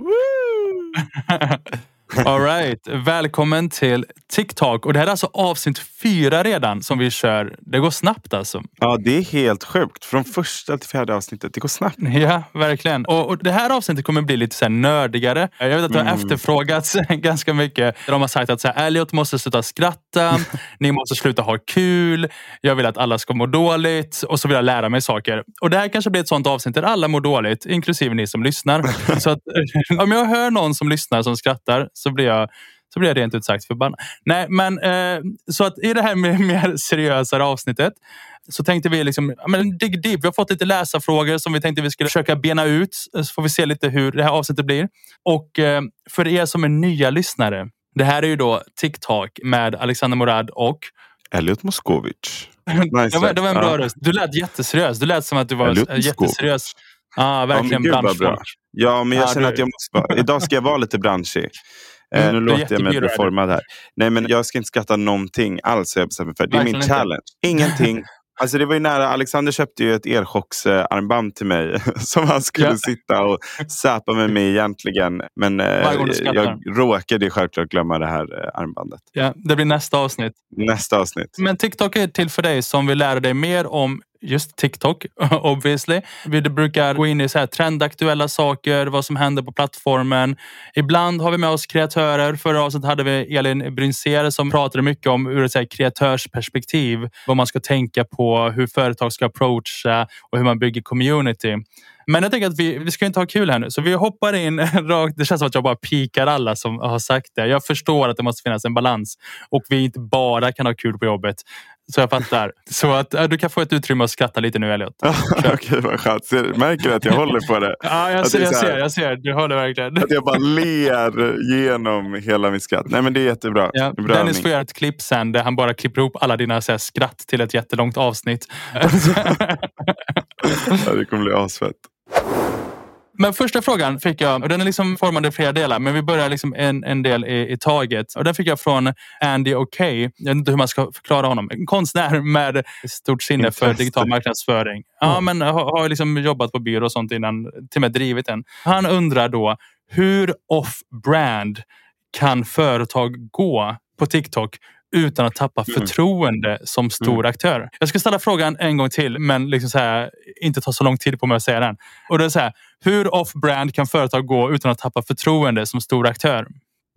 Woo! All right. Välkommen till TikTok. Och det här är alltså avsnitt fyra redan som vi kör. Det går snabbt alltså. Ja, det är helt sjukt. Från första till fjärde avsnittet. Det går snabbt. Ja, verkligen. Och, och det här avsnittet kommer bli lite så här nördigare. Jag vet att det har mm. efterfrågats ganska mycket. De har sagt att så här, Elliot måste sluta skratta. Ni måste sluta ha kul. Jag vill att alla ska må dåligt. Och så vill jag lära mig saker. Och det här kanske blir ett sånt avsnitt där alla mår dåligt, inklusive ni som lyssnar. så att, om jag hör någon som lyssnar som skrattar så blir jag så blir jag rent ut sagt förbannad. Nej, men eh, så att i det här med mer seriösare avsnittet så tänkte vi liksom, men dig deep. Vi har fått lite läsarfrågor som vi tänkte vi skulle försöka bena ut. Så får vi se lite hur det här avsnittet blir. Och eh, för er som är nya lyssnare. Det här är ju då TikTok med Alexander Morad och Elliot Moskovic. Nice. det, var, det var en bra röst. Du lät jätteseriös. Du lät som att du var jätteseriös. Ja, verkligen ja, branschfolk. Ja, men jag ja, känner du... att jag måste vara, idag ska jag vara lite branschig. Eh, mm, nu låter jag mig bli formad här. Nej, men jag ska inte skratta någonting alls. Jag bestämt för. Det är min challenge. Ingenting. Alltså det var ju nära. Alexander köpte ju ett elchocksarmband till mig som han skulle ja. sitta och säpa med mig egentligen. Men eh, jag råkade självklart glömma det här eh, armbandet. Ja, det blir nästa avsnitt. Nästa avsnitt. Men TikTok är till för dig som vill lära dig mer om just TikTok obviously. Vi brukar gå in i så här trendaktuella saker, vad som händer på plattformen. Ibland har vi med oss kreatörer. Förra avsnittet hade vi Elin Brynser som pratade mycket om ur ett så här kreatörsperspektiv. Vad man ska tänka på, hur företag ska approacha och hur man bygger community. Men jag tänker att vi, vi ska inte ha kul här nu, så vi hoppar in rakt. Det känns som att jag bara pikar alla som har sagt det. Jag förstår att det måste finnas en balans och vi inte bara kan ha kul på jobbet. Så jag fattar. Så att du kan få ett utrymme att skratta lite nu Elliot. Okej, vad skönt. Märker du att jag håller på det? ja, jag, ser, jag, ser, jag ser. Du håller verkligen. Att jag bara ler genom hela mitt skratt. Nej, men det är jättebra. Ja, bra Dennis får göra ett klipp sen där han bara klipper ihop alla dina så här, skratt till ett jättelångt avsnitt. ja, det kommer bli asfett. Men första frågan fick jag, och den är liksom formad i flera delar, men vi börjar liksom en, en del i, i taget. Och den fick jag från Andy O'Kay. Jag vet inte hur man ska förklara honom. En konstnär med stort sinne för digital marknadsföring. Ja, men har, har liksom jobbat på byrå och sånt innan, till och med drivit en. Han undrar då, hur off-brand kan företag gå på TikTok utan att tappa mm. förtroende som stor mm. aktör. Jag ska ställa frågan en gång till, men liksom så här, inte ta så lång tid på mig att säga den. Och det är så här, hur off-brand kan företag gå utan att tappa förtroende som stor aktör?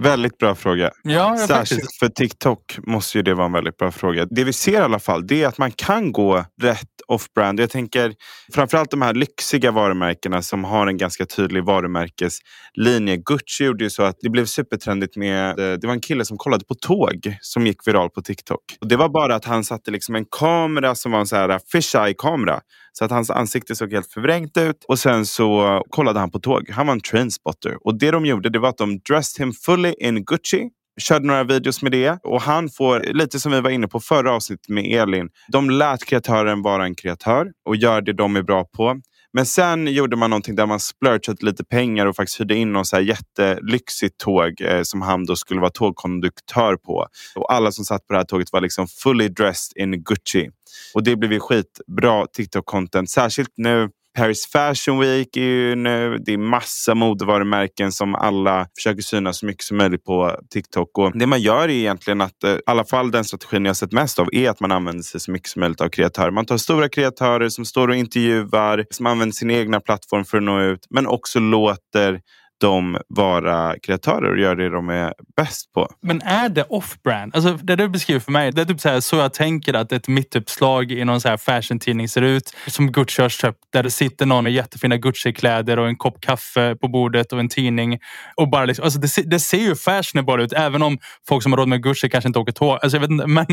Väldigt bra fråga. Ja, Särskilt faktiskt. för TikTok måste ju det vara en väldigt bra fråga. Det vi ser i alla fall det är att man kan gå rätt off-brand. Jag tänker framförallt de här lyxiga varumärkena som har en ganska tydlig varumärkeslinje. Gucci gjorde ju så att det blev supertrendigt med... Eh, det var en kille som kollade på tåg som gick viral på TikTok. Och det var bara att han satte liksom en kamera som var en så här fish kamera så att hans ansikte såg helt förvrängt ut. Och sen så kollade han på tåg. Han var en trainspotter. Och det de gjorde det var att de dressed him fully in Gucci körde några videos med det och han får, lite som vi var inne på förra avsnittet med Elin, de lät kreatören vara en kreatör och gör det de är bra på. Men sen gjorde man någonting där man splurchade lite pengar och faktiskt hyrde in någon så här jättelyxigt tåg eh, som han då skulle vara tågkonduktör på. Och alla som satt på det här tåget var liksom fully dressed in Gucci. Och det blev ju skitbra TikTok-content. Särskilt nu Paris Fashion Week är ju nu. Det är massa modevarumärken som alla försöker synas så mycket som möjligt på TikTok. Och det man gör är egentligen att, eh, i alla fall den strategin jag sett mest av, är att man använder sig så mycket som möjligt av kreatörer. Man tar stora kreatörer som står och intervjuar, som använder sin egna plattform för att nå ut, men också låter de vara kreatörer och göra det de är bäst på. Men är det off-brand? Alltså, det du beskriver för mig, det är typ så, här, så jag tänker att ett mittuppslag i någon så här fashion-tidning ser ut. Som Gucci har köpt. Där det sitter någon med jättefina Gucci-kläder och en kopp kaffe på bordet och en tidning. Och bara liksom, alltså det, det ser ju fashionable ut. Även om folk som har råd med Gucci kanske inte åker tåg. Alltså, jag vet inte, men,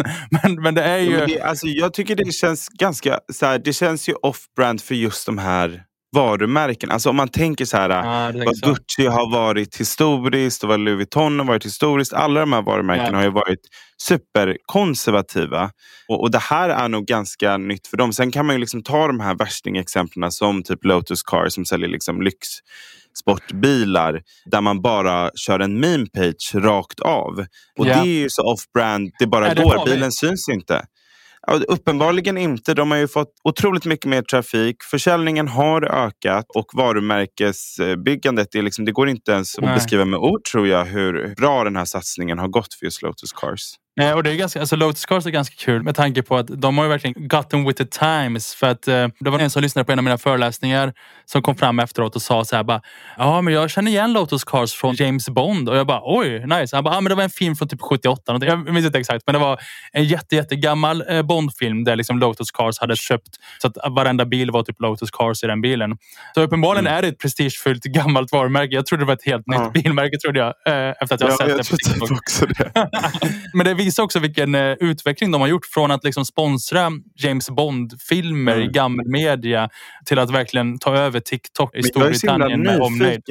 men, men det är ju... Det, alltså, jag tycker det känns ganska... Så här, det känns ju off-brand för just de här varumärken. Alltså om man tänker så här, ah, vad så. Gucci har varit historiskt och vad Louis Vuitton har varit historiskt. Alla de här varumärkena ja. har ju varit superkonservativa. Och, och det här är nog ganska nytt för dem. Sen kan man ju liksom ta de här värstingexemplen som typ Lotus Car som säljer liksom lyx sportbilar där man bara kör en meme page rakt av. Och yeah. det är ju så off-brand, det bara går. Bilen syns inte. Ja, uppenbarligen inte. De har ju fått otroligt mycket mer trafik. Försäljningen har ökat och varumärkesbyggandet, är liksom, det går inte ens att beskriva med ord tror jag hur bra den här satsningen har gått för just Lotus Cars. Nej, och det är ganska, alltså Lotus Cars är ganska kul med tanke på att de har ju verkligen gotten with the times. För att eh, Det var en som lyssnade på en av mina föreläsningar som kom fram efteråt och sa så här bara, ja men jag känner igen Lotus Cars från James Bond. Och jag bara, oj, nice. Han bara, ja men det var en film från typ 78. Jag minns inte exakt, men det var en jätte, jättegammal eh, Bondfilm där liksom Lotus Cars hade köpt så att varenda bil var typ Lotus Cars i den bilen. Så uppenbarligen mm. är det ett prestigefyllt gammalt varumärke. Jag trodde det var ett helt ja. nytt bilmärke trodde jag. Eh, efter att jag ja, sett jag det på TikTok. Men det visar också vilken eh, utveckling de har gjort från att liksom sponsra James Bond-filmer mm. i gammal media till att verkligen ta över TikTok i Storbritannien med omnejd.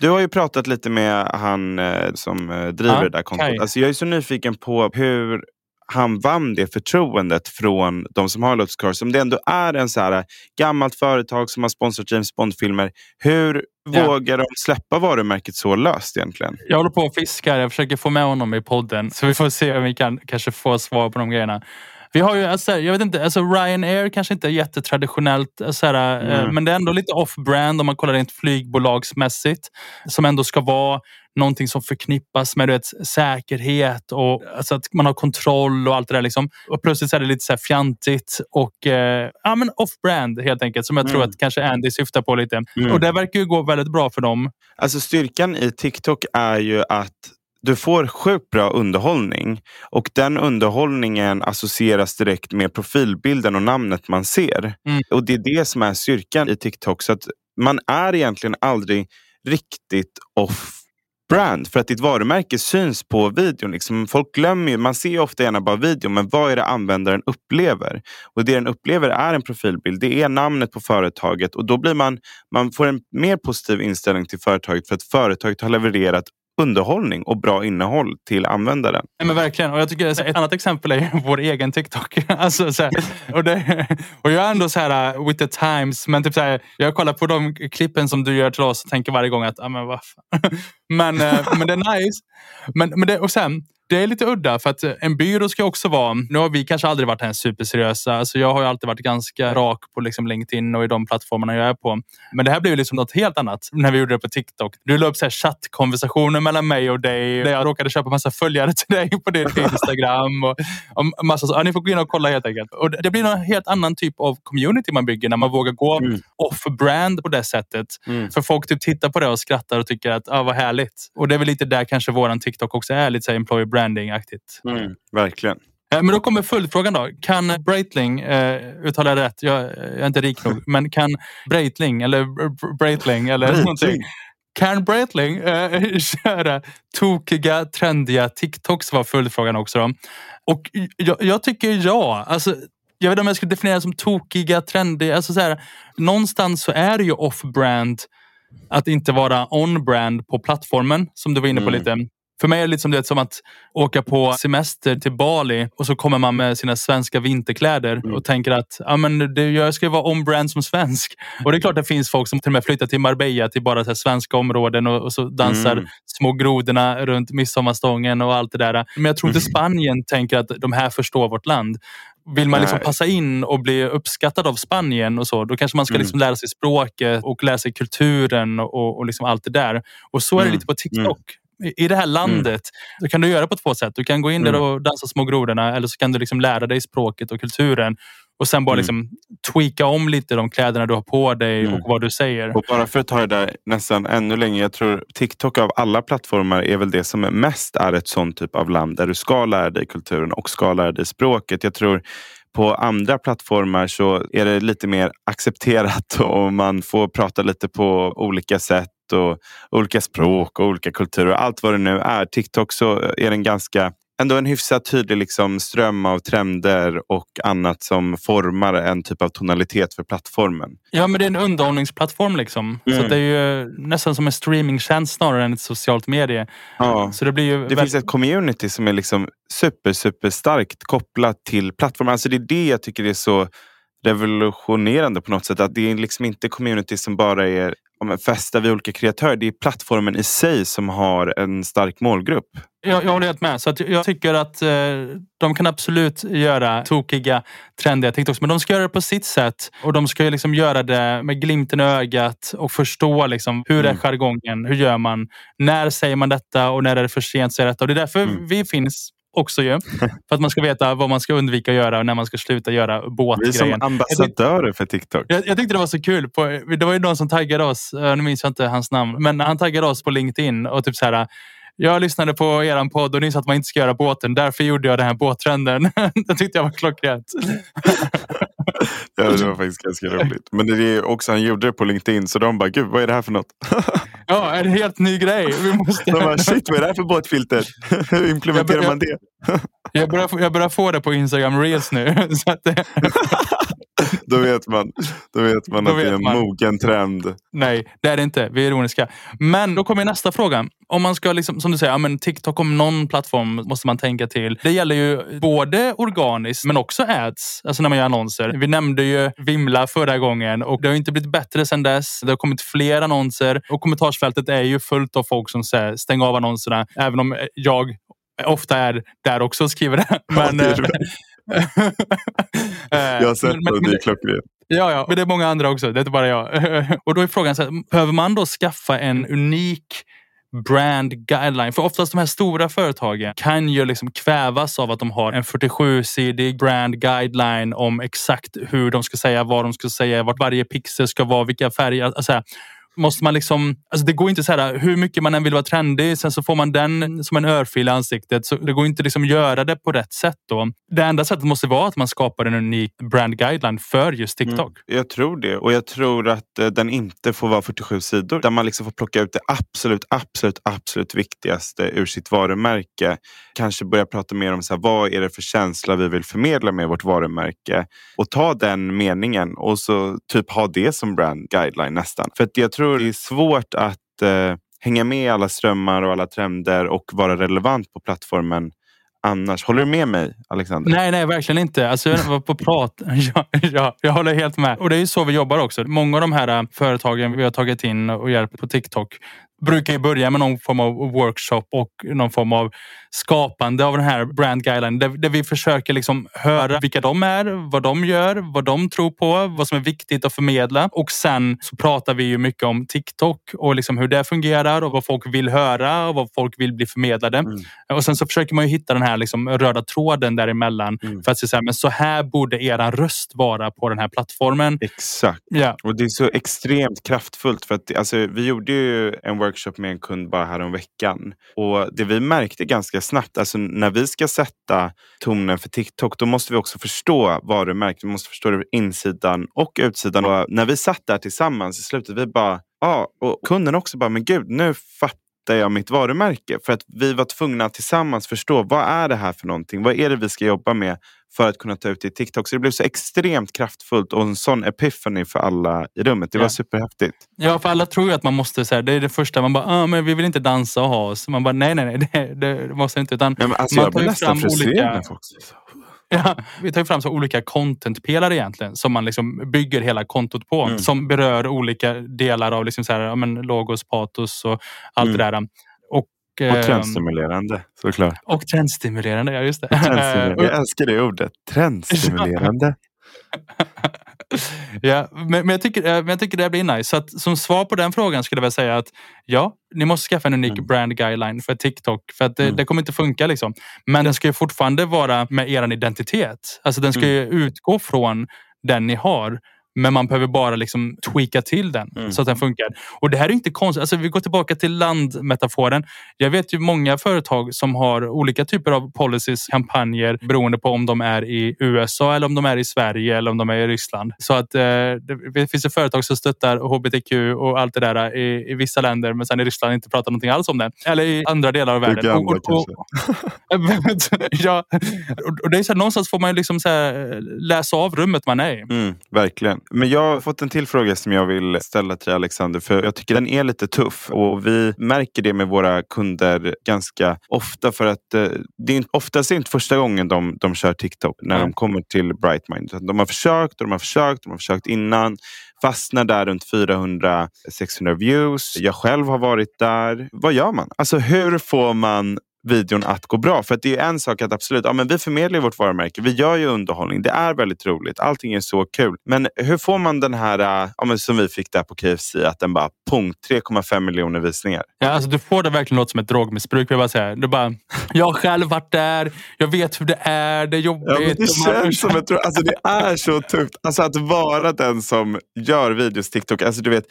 Du har ju pratat lite med han eh, som eh, driver ah, det där kontot. Alltså jag är så nyfiken på hur han vann det förtroendet från de som har Lotus Cars. Om det ändå är en så här gammalt företag som har sponsrat James Bond-filmer. Hur ja. vågar de släppa varumärket så löst egentligen? Jag håller på och fiskar. Jag försöker få med honom i podden. Så vi får se om vi kan kanske få svar på de grejerna. Vi har ju, alltså, jag vet inte, alltså Ryanair kanske inte är jättetraditionellt, alltså, mm. men det är ändå lite off-brand om man kollar rent flygbolagsmässigt. Som ändå ska vara någonting som förknippas med vet, säkerhet och alltså att man har kontroll och allt det där. Liksom. Och plötsligt är det lite så här fjantigt och eh, ja, men off-brand helt enkelt. Som jag mm. tror att kanske Andy syftar på lite. Mm. Och det verkar ju gå väldigt bra för dem. Alltså styrkan i TikTok är ju att du får sjukt bra underhållning och den underhållningen associeras direkt med profilbilden och namnet man ser. Mm. Och Det är det som är styrkan i TikTok. Så att man är egentligen aldrig riktigt off brand för att ditt varumärke syns på videon. Liksom, folk glömmer ju, man ser ju ofta gärna bara videon, men vad är det användaren upplever? Och det den upplever är en profilbild. Det är namnet på företaget och då blir man, man får en mer positiv inställning till företaget för att företaget har levererat underhållning och bra innehåll till användaren. Ja, men verkligen. Och jag tycker ett annat exempel är vår egen TikTok. alltså, så här, och, det, och jag är ändå så här uh, with the times. Men typ så här, jag kollar på de klippen som du gör till oss och tänker varje gång att ah, men, vad men, uh, men det är nice. Men, men det, och sen, det är lite udda för att en byrå ska också vara... Nu har vi kanske aldrig varit här superseriösa. Alltså jag har ju alltid varit ganska rak på liksom LinkedIn och i de plattformarna jag är på. Men det här blev liksom något helt annat när vi gjorde det på TikTok. Du la upp så här chattkonversationer mellan mig och dig. Där jag råkade köpa massa följare till dig på din Instagram. Och, och massa så. Ja, ni får gå in och kolla helt enkelt. Och det blir en helt annan typ av community man bygger när man vågar gå mm. off-brand på det sättet. Mm. För folk typ tittar på det och skrattar och tycker att ah, vad härligt. Och det är väl lite där kanske våran TikTok också är. Lite så employer brand branding-aktigt. Mm, verkligen. Eh, men då kommer följdfrågan då. Kan Breitling, eh, uttalar jag rätt, jag, jag, är inte rik nog, men kan Breitling eller Breitling eller någonting. Kan Breitling eh, köra tokiga, trendiga TikToks var följdfrågan också. Då. Och jag, jag, tycker ja. Alltså, jag vet inte om jag skulle definiera det som tokiga, trendiga. Alltså så här, någonstans så är det ju off-brand att inte vara on-brand på plattformen som du var inne på mm. lite. För mig är det lite som, som att åka på semester till Bali och så kommer man med sina svenska vinterkläder mm. och tänker att ja, men det, jag ska vara on-brand som svensk. Och det är klart att det finns folk som till och med flyttar till Marbella till bara så svenska områden och, och så dansar mm. små grodorna runt midsommarstången och allt det där. Men jag tror inte mm. Spanien tänker att de här förstår vårt land. Vill man liksom passa in och bli uppskattad av Spanien och så, då kanske man ska mm. liksom lära sig språket och lära sig kulturen och, och liksom allt det där. Och så är det mm. lite på TikTok i det här mm. landet. Mm. Då kan du göra på två sätt. Du kan gå in där mm. och dansa små grodorna eller så kan du liksom lära dig språket och kulturen och sen bara mm. liksom tweaka om lite de kläderna du har på dig mm. och vad du säger. Och bara för att ta det där nästan ännu längre. Jag tror TikTok av alla plattformar är väl det som mest är ett sånt typ av land där du ska lära dig kulturen och ska lära dig språket. Jag tror på andra plattformar så är det lite mer accepterat och man får prata lite på olika sätt och olika språk och olika kulturer. Allt vad det nu är. TikTok så är den ganska ändå en hyfsat tydlig liksom ström av trender och annat som formar en typ av tonalitet för plattformen. Ja, men det är en underhållningsplattform. Liksom. Mm. Så det är ju nästan som en streamingtjänst snarare än ett socialt medie. Ja. Så det blir ju det finns ett community som är liksom super, super starkt kopplat till plattformen. Alltså det är det jag tycker är så revolutionerande på något sätt. Att det är liksom inte community som bara är fästa vid olika kreatörer. Det är plattformen i sig som har en stark målgrupp. Jag, jag håller helt med. Så jag tycker att eh, de kan absolut göra tokiga, trendiga TikToks. Men de ska göra det på sitt sätt. Och de ska liksom göra det med glimten i ögat och förstå liksom, hur mm. är jargongen? Hur gör man? När säger man detta och när är det för sent att säga detta? Och det är därför mm. vi finns också ju. För att man ska veta vad man ska undvika att göra och när man ska sluta göra båtgrejen. Vi är som ambassadörer för TikTok. Jag, jag, tyckte det var så kul. På, det var ju någon som taggade oss, nu minns jag inte hans namn, men han taggade oss på LinkedIn och typ så här jag lyssnade på er podd och ni sa att man inte ska göra båten. Därför gjorde jag den här båttrenden. det tyckte jag var klockrent. ja, det var faktiskt ganska roligt. Men det är också, han gjorde det på LinkedIn så de bara, gud vad är det här för något? ja, en helt ny grej. Vi måste... de bara, shit vad är det här för båtfilter? Hur implementerar man det? jag, börjar, jag börjar få det på Instagram reels nu. Så att. då vet man, då vet man då att vet det är en man. mogen trend. Nej, det är det inte. Vi är ironiska. Men då kommer nästa fråga. Om man ska, liksom, som du säger, ja, men TikTok om någon plattform måste man tänka till. Det gäller ju både organiskt men också ads, alltså när man gör annonser. Vi nämnde ju Vimla förra gången och det har inte blivit bättre sedan dess. Det har kommit fler annonser och kommentarsfältet är ju fullt av folk som säger stäng av annonserna. Även om jag ofta är där också och skriver det. Men, ja, det jag har sett men, det, det är klockrent. Ja, ja, men det är många andra också. Det är inte bara jag. Och då är frågan, så här, behöver man då skaffa en unik brand guideline. För oftast de här stora företagen kan ju liksom kvävas av att de har en 47-sidig brand guideline om exakt hur de ska säga, vad de ska säga, vart varje pixel ska vara, vilka färger. Alltså, måste man liksom... Alltså det går inte så här, hur mycket man än vill vara trendig, sen så får man den som en örfil i ansiktet. Så det går inte liksom göra det på rätt sätt då. Det enda sättet måste vara att man skapar en unik brand guideline för just mm. TikTok. Mm, jag tror det och jag tror att eh, den inte får vara 47 sidor. Där man liksom får plocka ut det absolut, absolut, absolut viktigaste ur sitt varumärke. Kanske börja prata mer om så här, vad är det för känsla vi vill förmedla med vårt varumärke. Och ta den meningen och så typ ha det som brand guideline nästan. För att jag tror det är svårt att eh, hänga med i alla strömmar och alla trender och vara relevant på plattformen annars. Håller du med mig Alexander? Nej, nej verkligen inte. Alltså, jag var på prat. ja, ja, jag håller helt med. Och det är ju så vi jobbar också. Många av de här eh, företagen vi har tagit in och hjälpt på TikTok brukar ju börja med någon form av workshop och någon form av skapande av den här brand guideline där, där, vi försöker liksom höra vilka de är, vad de gör, vad de tror på, vad som är viktigt att förmedla. Och sen så pratar vi ju mycket om TikTok och liksom hur det fungerar och vad folk vill höra och vad folk vill bli förmedlade. Mm. Och sen så försöker man ju hitta den här liksom röda tråden däremellan mm. för att säga men så här borde era röst vara på den här plattformen. Exakt. Ja. Och det är så extremt kraftfullt för att alltså, vi gjorde ju en workshop med en kund bara här om veckan och det vi märkte ganska ganska snabbt. Alltså när vi ska sätta tonen för TikTok då måste vi också förstå varumärket. Vi måste förstå det insidan och utsidan. Och när vi satt där tillsammans i slutet, vi bara, ja, och kunden också bara, men gud, nu fattar jag mitt varumärke. För att vi var tvungna att tillsammans förstå, vad är det här för någonting? Vad är det vi ska jobba med för att kunna ta ut det i TikTok. Så det blev så extremt kraftfullt och en sån epiphany för alla i rummet. Det var superhäftigt. Ja, för alla tror ju att man måste, så här, det är det första, man bara, ah, men vi vill inte dansa och ha oss. Man bara, nej, nej, nej, det, det måste inte. Utan ja, alltså, man jag blir nästan frustrerad när folk Ja, vi tar fram så olika contentpelare egentligen som man liksom bygger hela kontot på. Mm. Som berör olika delar av liksom så här, ja, men logos, patos och allt mm. det där. Och ehm, trendstimulerande såklart. Och trendstimulerande, ja just det. Jag älskar det ordet. Trendstimulerande. ja, men, men, jag tycker, men jag tycker det blir nice. Så att, som svar på den frågan skulle jag väl säga att ja, ni måste skaffa en unik mm. brand guideline för TikTok. För att det, mm. det, kommer inte funka. Liksom. Men den ska ju fortfarande vara med er identitet. Alltså den ska mm. ju utgå från den ni har. Men man behöver bara liksom tweaka till den mm. så att den funkar. Och det här är inte konstigt. Alltså, vi går tillbaka till landmetaforen. Jag vet ju många företag som har olika typer av policies, kampanjer beroende på om de är i USA eller om de är i Sverige eller om de är i Ryssland. Så att eh, det finns ju företag som stöttar hbtq och allt det där i, i vissa länder men sen i Ryssland inte pratar någonting alls om det. Eller i andra delar av världen. Gamla, och, och, och, ja, och det är så här, någonstans får man liksom så här, läsa av rummet man är i. Mm, verkligen. Men jag har fått en till fråga som jag vill ställa till Alexander. För jag tycker den är lite tuff. Och vi märker det med våra kunder ganska ofta. För att eh, det är oftast inte första gången de, de kör TikTok när mm. de kommer till Brightmind. De har försökt och de har försökt. De har försökt innan fastnar där runt 400-600 views. Jag själv har varit där. Vad gör man? Alltså hur får man videon att gå bra. För att det är en sak att absolut, ja, men vi förmedlar vårt varumärke. Vi gör ju underhållning. Det är väldigt roligt. Allting är så kul. Men hur får man den här, äh, ja, men som vi fick där på KFC, att den bara punkt 3,5 miljoner visningar. Ja, alltså, du får det verkligen låta som ett drogmissbruk. Jag, bara säga. Du bara, jag har själv varit där. Jag vet hur det är. Det är jobbigt. Ja, det känns som ett, alltså, det är så tufft. Alltså, att vara den som gör videos TikTok. Alltså, du vet,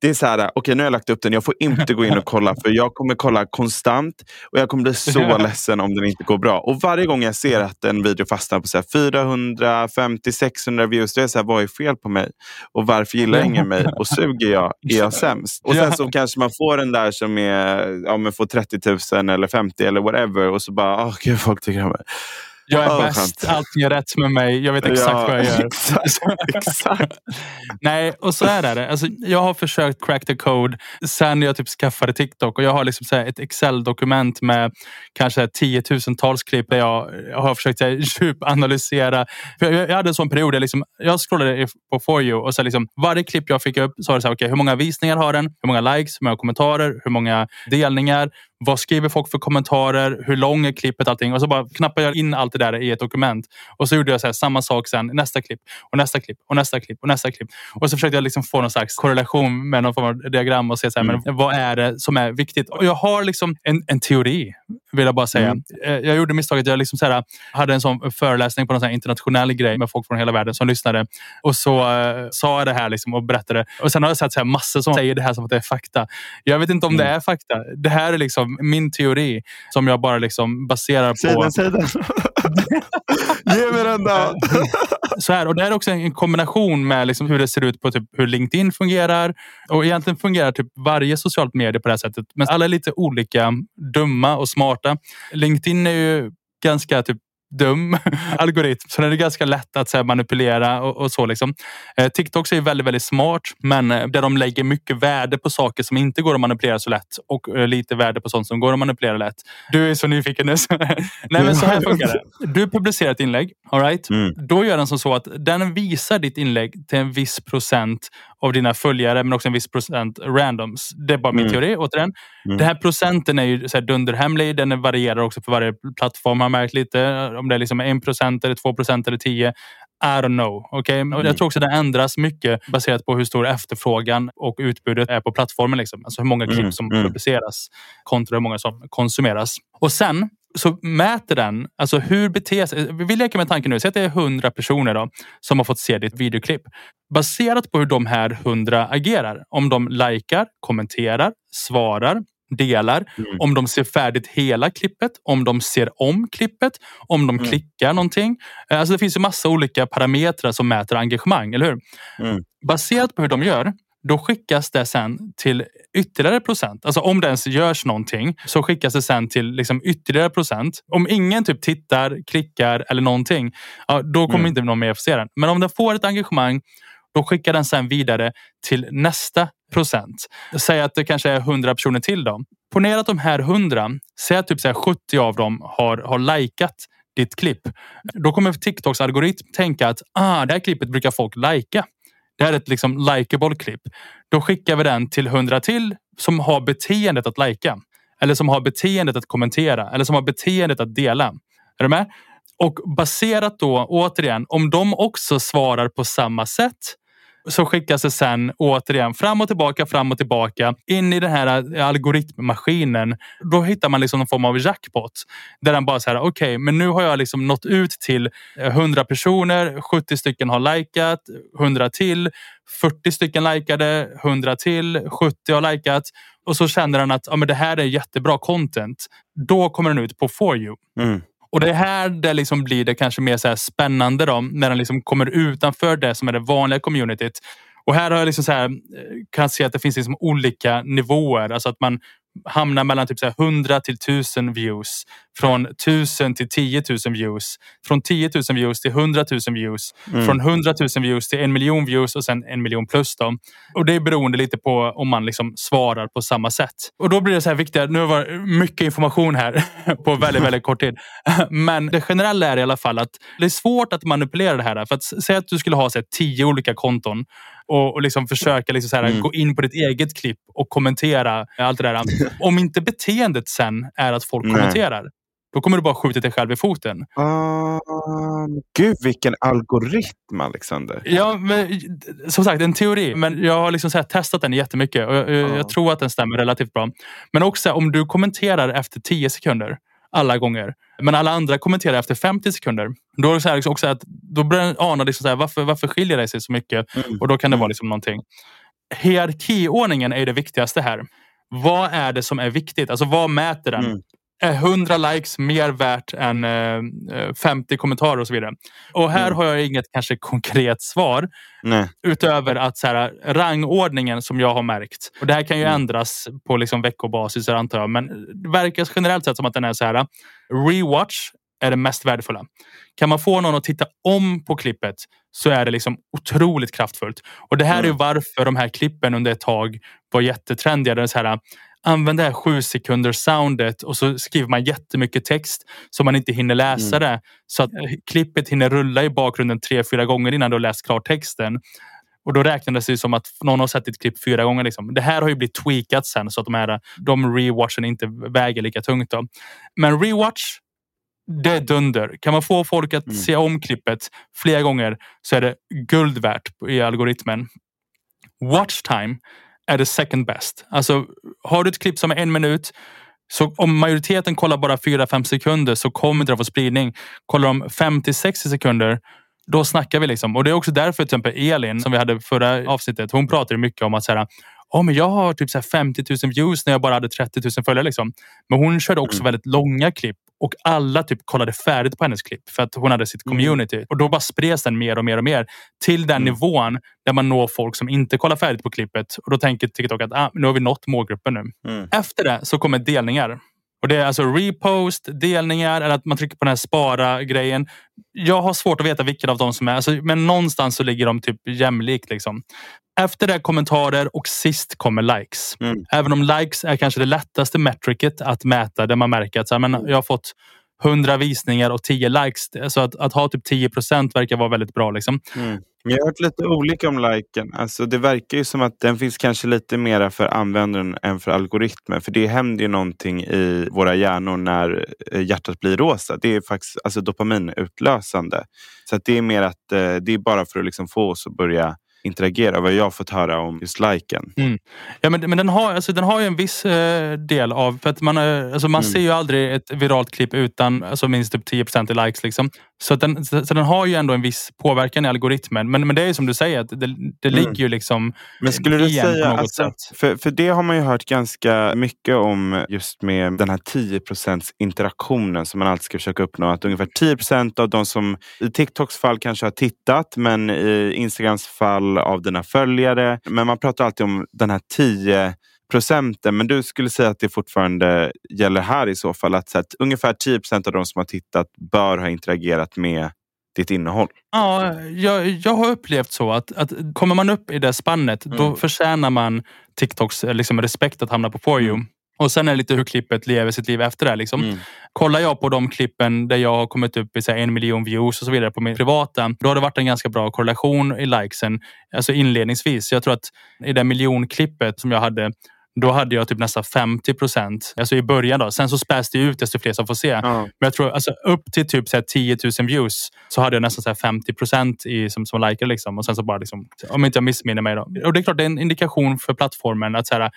det är så här, okej okay, nu har jag lagt upp den, jag får inte gå in och kolla för jag kommer kolla konstant och jag kommer bli så ledsen om den inte går bra. Och varje gång jag ser att en video fastnar på 450-600 views, då är jag så här, vad är fel på mig? Och varför gillar ingen mig? Och suger jag, är jag sämst? Och sen så kanske man får den där som är, ja, men får 30 000 eller 50 eller whatever och så bara, åh oh, gud folk tycker om mig. Jag är oh, bäst, allting är rätt med mig, jag vet exakt ja, vad jag gör. Exakt, exakt. Nej, och så är det. Alltså, jag har försökt crack the code sen jag typ skaffade TikTok och jag har liksom så ett Excel-dokument med kanske tiotusentals klipp där jag har försökt djupanalysera. För jag, jag hade en sån period där liksom, jag scrollade på For you och så liksom, varje klipp jag fick upp så var det så här, okay, hur många visningar har den? Hur många likes? Hur många kommentarer? Hur många delningar? Vad skriver folk för kommentarer? Hur lång är klippet? Allting. Och så bara knappade jag in allt det där i ett dokument. Och så gjorde jag så här, samma sak sen. Nästa klipp och nästa klipp och nästa klipp och nästa klipp. Och så försökte jag liksom få någon slags korrelation med någon form av diagram och se så här, mm. men vad är det som är viktigt. Och jag har liksom en, en teori, vill jag bara säga. Mm. Eh, jag gjorde misstaget. Jag liksom så här, hade en sån föreläsning på en internationell grej med folk från hela världen som lyssnade. Och så uh, sa jag det här liksom och berättade. Och sen har jag sett så här massor som säger det här som att det är fakta. Jag vet inte om mm. det är fakta. Det här är liksom min teori som jag bara liksom baserar säg på... Den, säg den. Ge mig den då! så här, och det är också en kombination med liksom hur det ser ut på typ hur LinkedIn fungerar. Och egentligen fungerar typ varje socialt medie på det här sättet. Men alla är lite olika dumma och smarta. LinkedIn är ju ganska typ dum algoritm. Så den är ganska lätt att så här, manipulera och, och så. Liksom. Eh, TikTok är väldigt, väldigt smart, men eh, där de lägger mycket värde på saker som inte går att manipulera så lätt och eh, lite värde på sånt som går att manipulera lätt. Du är så nyfiken nu. Nej, men så här funkar det. Du publicerar ett inlägg, all right? Mm. Då gör den som så att den visar ditt inlägg till en viss procent av dina följare, men också en viss procent randoms. Det är bara min mm. teori återigen. Mm. Den här procenten är ju så här dunderhemlig. Den varierar också för varje plattform har märkt lite. Om det är liksom 1 procent eller 2 procent eller 10. I don't know. Okay? Mm. Jag tror också det ändras mycket baserat på hur stor efterfrågan och utbudet är på plattformen. Liksom. Alltså hur många klipp mm. som mm. publiceras kontra hur många som konsumeras. Och sen så mäter den, alltså hur beter sig... Vi leker med tanken nu, säg att det är 100 personer då, som har fått se ditt videoklipp. Baserat på hur de här 100 agerar, om de likar, kommenterar, svarar, delar, mm. om de ser färdigt hela klippet, om de ser om klippet, om de mm. klickar någonting. Alltså det finns ju massa olika parametrar som mäter engagemang, eller hur? Mm. Baserat på hur de gör då skickas det sen till ytterligare procent. Alltså om det ens görs någonting så skickas det sen till liksom ytterligare procent. Om ingen typ tittar, klickar eller någonting, ja, då kommer mm. inte någon mer få se den. Men om den får ett engagemang, då skickar den sen vidare till nästa procent. Säg att det kanske är 100 personer till. Då. Ponera att de här 100, säg att typ så 70 av dem har, har likat ditt klipp. Då kommer TikToks algoritm tänka att ah, det här klippet brukar folk lajka. Det här är ett liksom likeable klipp. Då skickar vi den till hundra till som har beteendet att lajka. Eller som har beteendet att kommentera. Eller som har beteendet att dela. Är du med? Och baserat då återigen, om de också svarar på samma sätt så skickas det sen återigen fram och tillbaka, fram och tillbaka in i den här eh, algoritmmaskinen. Då hittar man liksom någon form av jackpot där den bara säger okej, okay, men nu har jag liksom nått ut till eh, 100 personer. 70 stycken har likat, 100 till, 40 stycken likade, 100 till, 70 har likat och så känner den att ja, men det här är jättebra content. Då kommer den ut på For you. Mm. Och det är här det liksom blir det kanske mer så spännande då, när den liksom kommer utanför det som är det vanliga communityt. Och här har jag liksom så här, eh, kan se att det finns liksom olika nivåer. Alltså att man hamnar mellan typ så 100 till 1000 views från 1000 till 10 000 views. Från 10 000 views till 100 000 views. Mm. Från 100 000 views till en miljon views och sen en miljon plus. Då. Och det är beroende lite på om man liksom svarar på samma sätt. Och då blir det så här viktigt. Nu var mycket information här på väldigt, väldigt kort tid. Men det generella är i alla fall att det är svårt att manipulera det här. För att säga att du skulle ha så här, tio olika konton och, och liksom försöka liksom så här, mm. gå in på ditt eget klipp och kommentera allt det där. Om inte beteendet sen är att folk Nej. kommenterar, då kommer du bara skjuta dig själv i foten. Uh, gud vilken algoritm Alexander. Ja, men, som sagt en teori. Men jag har liksom så testat den jättemycket och jag, uh. jag tror att den stämmer relativt bra. Men också om du kommenterar efter 10 sekunder alla gånger. Men alla andra kommenterar efter 50 sekunder. Då, är det så här liksom också att, då börjar den ana liksom så här, varför, varför skiljer det sig så mycket? Mm. Och då kan det vara mm. liksom någonting. Hierarkiordningen är det viktigaste här. Vad är det som är viktigt? Alltså vad mäter den? Mm är 100 likes mer värt än 50 eh, kommentarer och så vidare. Och här mm. har jag inget kanske konkret svar. Nej. Utöver att så här, rangordningen som jag har märkt. Och det här kan ju mm. ändras på liksom veckobasis antar jag. Men det verkar generellt sett som att den är så här. Rewatch är det mest värdefulla. Kan man få någon att titta om på klippet så är det liksom otroligt kraftfullt. Och det här mm. är varför de här klippen under ett tag var jättetrendiga. Det är så här, använd det här sju sekunders soundet och så skriver man jättemycket text så man inte hinner läsa mm. det. Så att klippet hinner rulla i bakgrunden tre, fyra gånger innan du har läst klart texten. Och då räknades det som att någon har sett ditt klipp fyra gånger. Liksom. Det här har ju blivit tweakat sen så att de, här, de rewatchen inte väger lika tungt. Då. Men rewatch, det är dunder. Kan man få folk att mm. se om klippet flera gånger så är det guld värt i algoritmen. Watch time är det second best. Alltså, har du ett klipp som är en minut så om majoriteten kollar bara 4-5 sekunder så kommer det att få spridning. Kollar de 50-60 sekunder då snackar vi liksom. Och det är också därför till exempel Elin som vi hade förra avsnittet. Hon pratade mycket om att säga oh, men jag har typ så 50 000 views när jag bara hade 30 000 följare. Liksom. Men hon körde också mm. väldigt långa klipp och alla typ kollade färdigt på hennes klipp för att hon hade sitt mm. community. Mm. Och då bara spreds den mer och mer och mer till den mm. nivån där man når folk som inte kollar färdigt på klippet. Och då tänker TikTok att ah, nu har vi nått målgruppen nu. Mm. Efter det så kommer delningar. Och Det är alltså repost, delningar eller att man trycker på den här spara-grejen. Jag har svårt att veta vilken av dem som är, alltså, men någonstans så ligger de typ jämlikt. Liksom. Efter det kommentarer och sist kommer likes. Mm. Även om likes är kanske det lättaste metricet att mäta där man märker att så här, men jag har fått 100 visningar och 10 likes. Så att, att ha typ 10 procent verkar vara väldigt bra. Liksom. Mm. Jag har hört lite olika om liken. Alltså, det verkar ju som att den finns kanske lite mera för användaren än för algoritmen. För det händer ju någonting i våra hjärnor när eh, hjärtat blir rosa. Det är faktiskt alltså, dopaminutlösande. Så att det är mer att eh, det är bara för att liksom få oss att börja interagera. Vad jag har fått höra om just liken. Mm. Ja, men, men den, har, alltså, den har ju en viss eh, del av... För att man, eh, alltså, man mm. ser ju aldrig ett viralt klipp utan alltså, minst typ 10% i likes. Liksom. Så, den, så, så, den har ju ändå en viss påverkan i algoritmen. Men, men det är som du säger, att det, det mm. ligger ju liksom Men skulle du säga, alltså, för, för det har man ju hört ganska mycket om just med den här 10% interaktionen som man alltid ska försöka uppnå. Att ungefär 10% av de som i TikToks fall kanske har tittat men i Instagrams fall av dina följare. Men man pratar alltid om den här 10 procenten. Men du skulle säga att det fortfarande gäller här i så fall? Att, så att ungefär 10 procent av de som har tittat bör ha interagerat med ditt innehåll? Ja, jag, jag har upplevt så att, att kommer man upp i det spannet mm. då förtjänar man TikToks liksom, respekt att hamna på For you. Mm. Och sen är det lite hur klippet lever sitt liv efter det. Liksom. Mm. Kollar jag på de klippen där jag har kommit upp i så här, en miljon views och så vidare på min privata, då har det varit en ganska bra korrelation i likesen. Alltså inledningsvis. Jag tror att i det miljonklippet som jag hade då hade jag typ nästan 50 procent. Alltså i början då. Sen så späs det ut desto fler som får se. Mm. Men jag tror alltså upp till typ så 10 000 views så hade jag nästan så 50 procent som, som likar. Liksom. Och sen så bara liksom, om inte jag missminner mig. Då. Och det är klart, det är en indikation för plattformen att så här,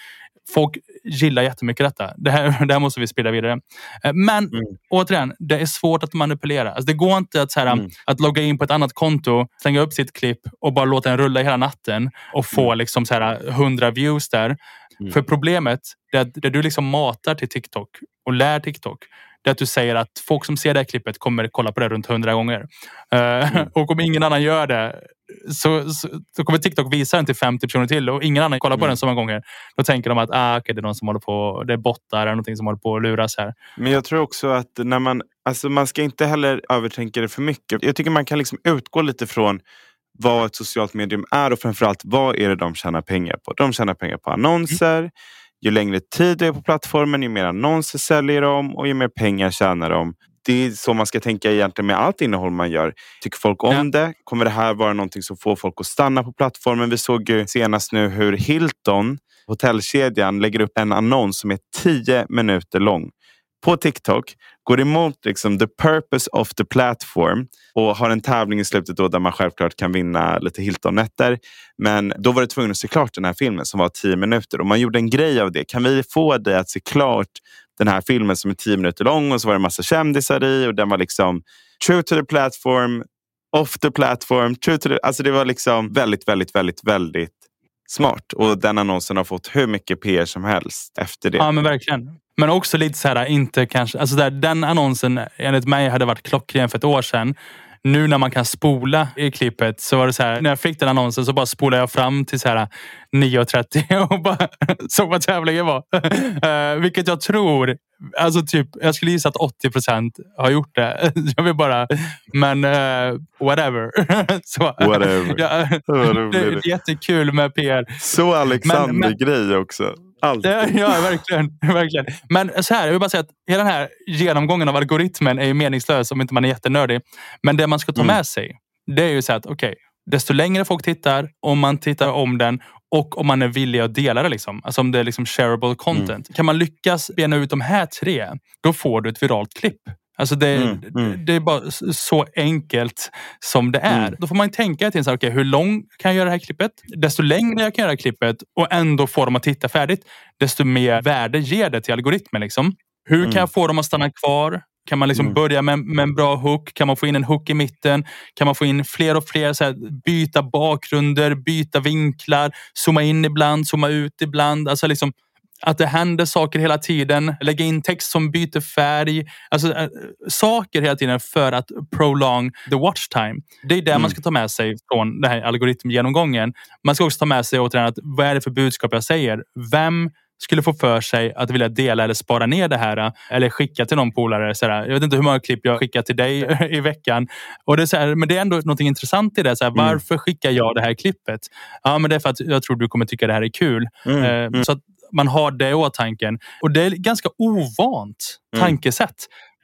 folk gillar jättemycket detta. Det här, det här måste vi sprida vidare. Eh, men mm. återigen, det är svårt att manipulera. Alltså, det går inte att, så här, mm. att logga in på ett annat konto, slänga upp sitt klipp och bara låta den rulla hela natten och få mm. liksom, så här, 100 views där. Mm. För problemet är att det du liksom matar till TikTok och lär TikTok det är att du säger att folk som ser det här klippet kommer kolla på det runt hundra gånger. Uh, och om ingen annan gör det, så, så, så, kommer TikTok visa den till 50 personer till och ingen annan kollar på mm. den så många gånger. Då tänker de att ah, okay, det är någon som håller på, det är bottar eller någonting som håller på att luras här. Men jag tror också att när man, alltså man ska inte heller övertänka det för mycket. Jag tycker man kan liksom utgå lite från vad ett socialt medium är och framförallt vad är det de tjänar pengar på? De tjänar pengar på annonser. Ju längre tid du är på plattformen, ju mer annonser säljer de och ju mer pengar tjänar de. Det är så man ska tänka egentligen med allt innehåll man gör. Tycker folk om ja. det? Kommer det här vara någonting som får folk att stanna på plattformen? Vi såg senast nu hur Hilton, hotellkedjan, lägger upp en annons som är tio minuter lång på TikTok går emot liksom the purpose of the platform och har en tävling i slutet då där man självklart kan vinna lite Hilton-nätter. Men då var det tvungen att se klart den här filmen som var tio minuter och man gjorde en grej av det. Kan vi få dig att se klart den här filmen som är tio minuter lång och så var det en massa kändisar i och den var liksom true to the platform, off the platform, true to the... Alltså det var liksom väldigt, väldigt, väldigt, väldigt smart. Och den annonsen har fått hur mycket PR som helst efter det. Ja men verkligen. Men också lite så här, inte kanske, alltså där, den annonsen enligt mig hade varit klockren för ett år sedan. Nu när man kan spola i klippet så var det så här, när jag fick den annonsen så bara spolade jag fram till så här 9.30 och bara såg vad tävlingen var. uh, vilket jag tror, alltså typ, jag skulle gissa att 80 procent har gjort det. jag vill bara, men uh, whatever. så, whatever. ja, det är jättekul med PR. Så Alexander-grej också. Alltid. Ja, verkligen, verkligen. Men så här, jag vill bara säga att hela den här genomgången av algoritmen är meningslös om inte man är jättenördig. Men det man ska ta mm. med sig, det är ju så att okej, okay, desto längre folk tittar, om man tittar om den och om man är villig att dela det. Liksom. Alltså om det är liksom shareable content. Mm. Kan man lyckas bena ut de här tre, då får du ett viralt klipp. Alltså det, mm, mm. det är bara så enkelt som det är. Mm. Då får man tänka till så här, okay, hur lång kan jag göra det här klippet? Desto längre jag kan göra klippet och ändå få dem att titta färdigt, desto mer värde ger det till algoritmen. Liksom. Hur kan mm. jag få dem att stanna kvar? Kan man liksom mm. börja med, med, en bra hook? Kan man få in en hook i mitten? Kan man få in fler och fler? Så här, byta bakgrunder, byta vinklar, zooma in ibland, zooma ut ibland. Alltså liksom, att det händer saker hela tiden. Lägga in text som byter färg. Alltså äh, saker hela tiden för att prolong the watch time. Det är det mm. man ska ta med sig från den här algoritmgenomgången. Man ska också ta med sig återigen att vad är det för budskap jag säger? Vem skulle få för sig att vilja dela eller spara ner det här eller skicka till någon polare. Jag vet inte hur många klipp jag skickar till dig i veckan. Och det är så här, men det är ändå något intressant i det. Så här, mm. Varför skickar jag det här klippet? Ja, men det är för att jag tror du kommer tycka det här är kul. Mm. Eh, mm. Man har det i åtanke. Och det är ganska ovant mm. tankesätt.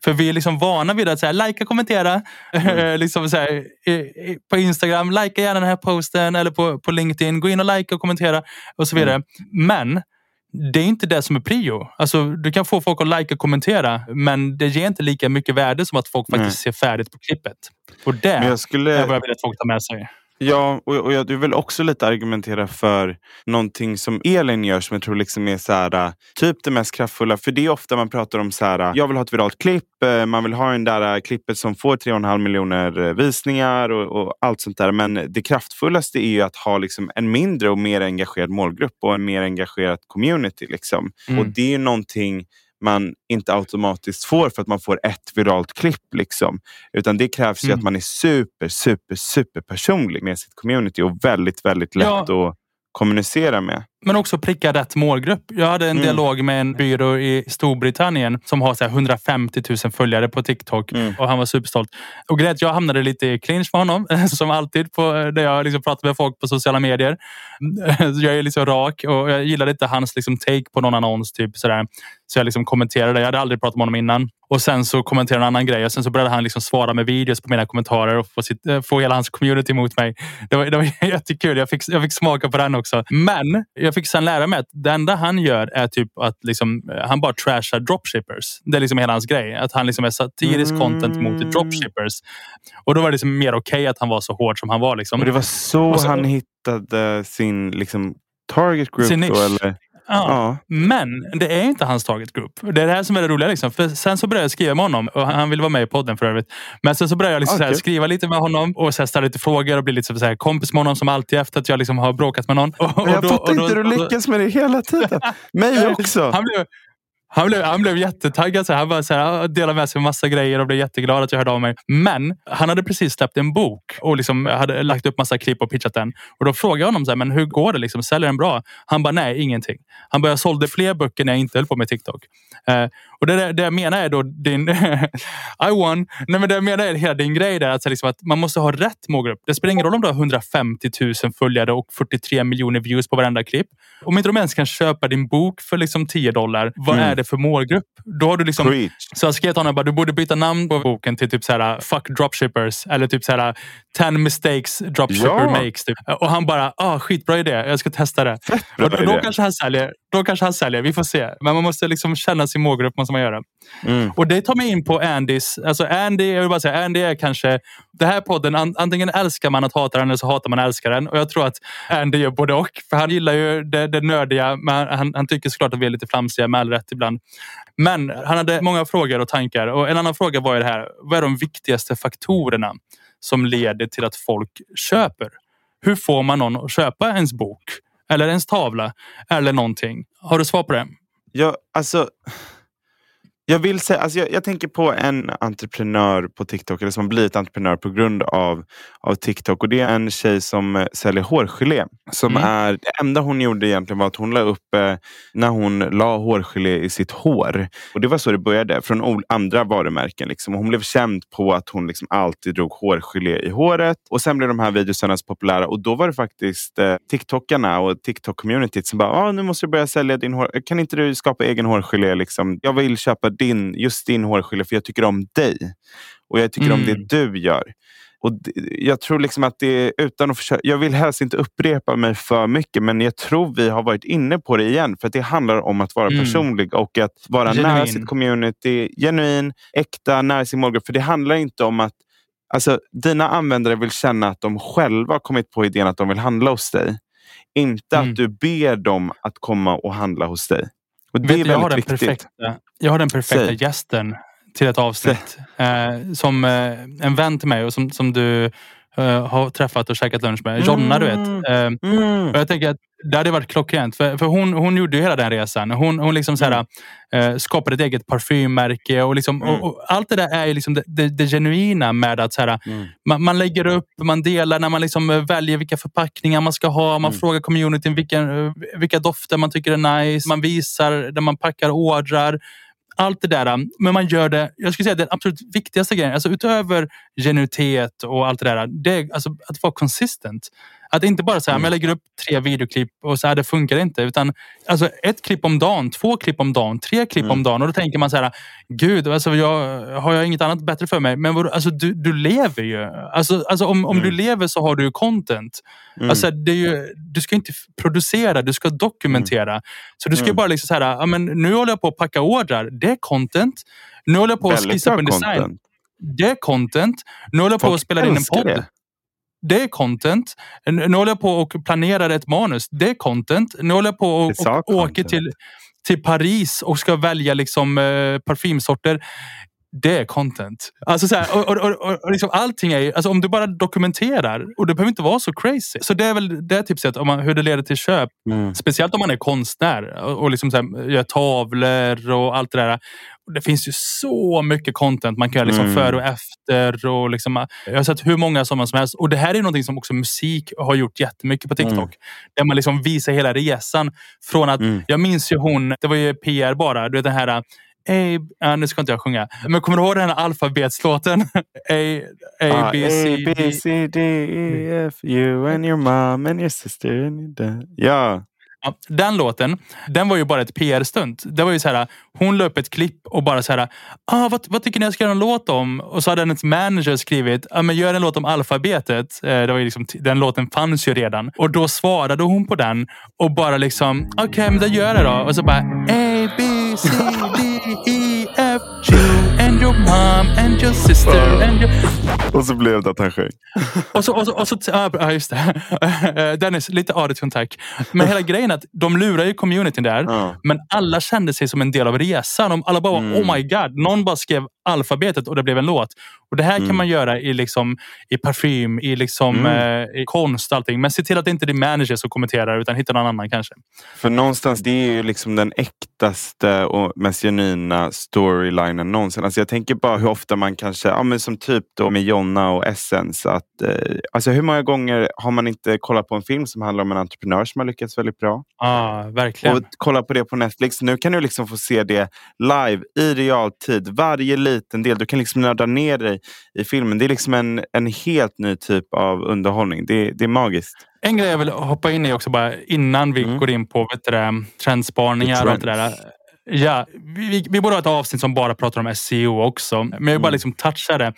För vi är liksom vana vid att säga likea, kommentera. Mm. liksom så här, på Instagram, likea gärna den här posten eller på, på LinkedIn. Gå in och likea och kommentera och så vidare. Mm. Men det är inte det som är prio. Alltså, du kan få folk att likea och kommentera men det ger inte lika mycket värde som att folk faktiskt ser färdigt på klippet. Och det skulle... är vad jag vill att folk tar med sig. Ja, och, och jag vill också lite argumentera för någonting som Elin gör som jag tror liksom är så här, typ det mest kraftfulla. För det är ofta man pratar om så här, jag vill ha ett viralt klipp. Eh, man vill ha den där klippet som får 3,5 miljoner visningar och, och, allt sånt där. Men det kraftfullaste är ju att ha liksom en mindre och mer engagerad målgrupp och en mer engagerad community. Liksom. Mm. Och det är någonting man inte automatiskt får för att man får ett viralt klipp. Liksom. Utan det krävs mm. ju att man är super, super, super personlig med sitt community och väldigt, väldigt lätt ja. att kommunicera med. Men också pricka rätt målgrupp. Jag hade en mm. dialog med en byrå i Storbritannien som har så 150 000 följare på TikTok mm. och han var superstolt. Och grejen jag hamnade lite i clinch med honom som alltid på, när jag liksom pratar med folk på sociala medier. Jag är liksom rak och jag gillade inte hans liksom take på någon annons. Typ sådär. Så jag liksom kommenterade. Jag hade aldrig pratat med honom innan. Och sen så kommenterade han en annan grej och sen så började han liksom svara med videos på mina kommentarer och få, sitt, eh, få hela hans community mot mig. Det var, det var jättekul. Jag fick, jag fick smaka på den också. Men jag fick sen lära mig att det enda han gör är typ att liksom, eh, han bara trashar dropshippers. Det är liksom hela hans grej. Att han liksom är satirisk mm. content mot dropshippers. Och då var det liksom mer okej okay att han var så hård som han var. Liksom. Och det var så, så han hittade sin liksom, target group? Sin nisch. Då, eller? Ja. Men det är inte hans target group. Det är det här som är det roliga. Liksom. För sen så började jag skriva med honom och han vill vara med i podden för övrigt. Men sen så började jag liksom okay. skriva lite med honom och så ställa lite frågor och bli lite så här, kompis med honom som alltid efter att jag liksom har bråkat med någon. Och, och jag fattar inte hur du lyckas med det hela tiden. Mig också. Han blev, Han blev, han blev jättetaggad. Så han bara så här, delade med sig massa grejer och blev jätteglad att jag hörde av mig. Men han hade precis släppt en bok och liksom hade lagt upp massa klipp och pitchat den. Och då frågade jag honom så här, men hur går det? Liksom, säljer den bra? Han bara, nej, ingenting. Han bara, jag sålde fler böcker när jag inte höll på med TikTok. Eh, och det, det jag menar är då din... I won. Nej, men det jag menar är hela din grej där. Alltså liksom att man måste ha rätt målgrupp. Det spelar ingen roll om du har 150 000 följare och 43 miljoner views på varenda klipp. Om inte de ens kan köpa din bok för liksom 10 dollar, vad mm. är det för målgrupp? Då har du liksom... Preach. Så jag skrev till honom att du borde byta namn på boken till typ så här, fuck dropshippers eller typ så här 10 mistakes dropshipper ja. makes. Typ. Och han bara, ah, skitbra idé, jag ska testa det. Och då, då, kanske han säljer, då kanske han säljer, vi får se. Men man måste liksom känna sin målgrupp. Måste man göra. Mm. Och det tar mig in på Andys. Alltså Andy, jag vill bara säga, Andy är kanske... Det här podden, antingen älskar man att hata den eller så hatar man att älska den. Och jag tror att Andy gör både och. För han gillar ju det, det nördiga, men han, han tycker såklart att vi är lite flamsiga med all rätt ibland. Men han hade många frågor och tankar. Och en annan fråga var ju det här, vad är de viktigaste faktorerna som leder till att folk köper? Hur får man någon att köpa ens bok? Eller ens tavla? Eller någonting? Har du svar på det? Ja, alltså... Jag vill säga, alltså jag, jag, tänker på en entreprenör på TikTok, eller som har blivit entreprenör på grund av, av TikTok. Och Det är en tjej som eh, säljer hårgelé. Som mm. är, det enda hon gjorde egentligen var att hon la upp eh, när hon la hårgelé i sitt hår. Och Det var så det började, från andra varumärken. Liksom. hon blev känd på att hon liksom alltid drog hårgelé i håret. Och Sen blev de här videorna så populära och då var det faktiskt eh, TikTokarna och TikTok-communityt som bara, ah, nu måste du börja sälja din hår. Kan inte du skapa egen hårgelé? Liksom? Jag vill köpa din, just din hårgelé för jag tycker om dig. Och jag tycker mm. om det mm. du gör. Och jag tror liksom att det utan att försöka, Jag vill helst inte upprepa mig för mycket men jag tror vi har varit inne på det igen. För det handlar om att vara mm. personlig och att vara genuin. nära sitt community. Genuin, äkta, nära sin målgrupp. För det handlar inte om att alltså, dina användare vill känna att de själva har kommit på idén att de vill handla hos dig. Inte mm. att du ber dem att komma och handla hos dig. Och det Vet, är väldigt viktigt. Perfekta, jag har den perfekta Säg. gästen till ett avsnitt. Eh, som eh, en vän till mig och som, som du eh, har träffat och käkat lunch med. Jonna, du vet. Mm. Eh, mm. Och jag tänker att det hade varit klockrent. För, för hon, hon gjorde ju hela den resan. Hon, hon liksom såhär, mm. eh, skapade ett eget parfymmärke. Och, liksom, mm. och, och, allt det där är liksom det, det, det genuina med att såhär, mm. man, man, lägger upp, man delar när man liksom väljer vilka förpackningar man ska ha. Man mm. frågar communityn vilka, vilka dofter man tycker är nice. Man visar när man packar ordrar allt det där. Men man gör det, jag skulle säga den absolut viktigaste grejen, alltså utöver genuitet och allt det där, det är alltså att vara konsistent. Att inte bara säga, mm. jag lägger upp tre videoklipp och så här, det funkar inte. Utan alltså ett klipp om dagen, två klipp om dagen, tre klipp mm. om dagen. Och då tänker man så här, gud, alltså, jag, har jag inget annat bättre för mig? Men alltså, du, du lever ju. Alltså, alltså om, om mm. du lever så har du content. Mm. Alltså, det är ju, du ska inte producera, du ska dokumentera. Mm. Så du ska mm. bara liksom så här, ja, men nu håller jag på att packa ordrar. Det är content. Nu håller jag på att skissa upp en design. Det är content. Nu håller jag på att spela in en podd. Det det är content. Nu håller jag på och planerar ett manus. Det är content. Nu håller jag på och, och åker till, till Paris och ska välja liksom, eh, parfymsorter. Det är content. Alltså så här, och, och, och, och liksom allting är alltså om du bara dokumenterar och det behöver inte vara så crazy. Så det är väl det tipset om man, hur det leder till köp. Mm. Speciellt om man är konstnär och, liksom så här, gör tavlor och allt det där. Det finns ju så mycket content man kan göra liksom mm. före och efter. Och liksom, jag har sett hur många som helst. Och det här är något som också musik har gjort jättemycket på TikTok. Mm. Där man liksom visar hela resan. Från att, mm. Jag minns ju hon, det var ju PR bara, du vet den här A, ja, nu ska inte jag sjunga. Men kommer du ihåg den här alfabetslåten? A, A, B, C, A, B, C, D, E, F, you and your mom and your sister and your dad. Ja. Ja, den låten, den var ju bara ett PR-stunt. Det var ju så här, hon la upp ett klipp och bara så här, ah, vad, vad tycker ni jag ska göra en låt om? Och så hade hennes manager skrivit, ah, men gör en låt om alfabetet. Eh, det var ju liksom, den låten fanns ju redan. Och då svarade hon på den och bara liksom, okej, okay, men då gör jag det då. Och så bara, A, B, C, D, E, F, G and your mom and your sister and your... Och så blev det att han sjöng. Och så, och så, och så, ja, just det. Dennis, lite audition tack. Men hela grejen är att de lurar ju communityn där. Ja. Men alla kände sig som en del av resan. Alla bara, mm. oh my god. Någon bara skrev alfabetet och det blev en låt. Och Det här Mm. kan man göra i, liksom, i parfym, i, liksom, Mm. eh, i konst och allting. Men se till att det inte är din manager som kommenterar utan hitta någon annan kanske. För någonstans, det är ju liksom den äktaste och mest genuina storylinen någonsin. Alltså jag tänker bara hur ofta man kanske, ja men som typ då med Jonna och Essence. Att, eh, alltså hur många gånger har man inte kollat på en film som handlar om en entreprenör som har lyckats väldigt bra? Ja, verkligen. Och kolla på det på Netflix. Nu kan du liksom få se det live i realtid. Varje liten del. Du kan liksom nörda ner dig i filmen. Det är liksom en, en helt ny typ av underhållning. Det, det är magiskt. En grej jag vill hoppa in i också bara innan vi Mm. går in på vet du, trendspaningar och allt det där. Ja, vi, vi, vi borde ha ett avsnitt som bara pratar om SEO också. Men jag vill bara Mm. liksom toucha det.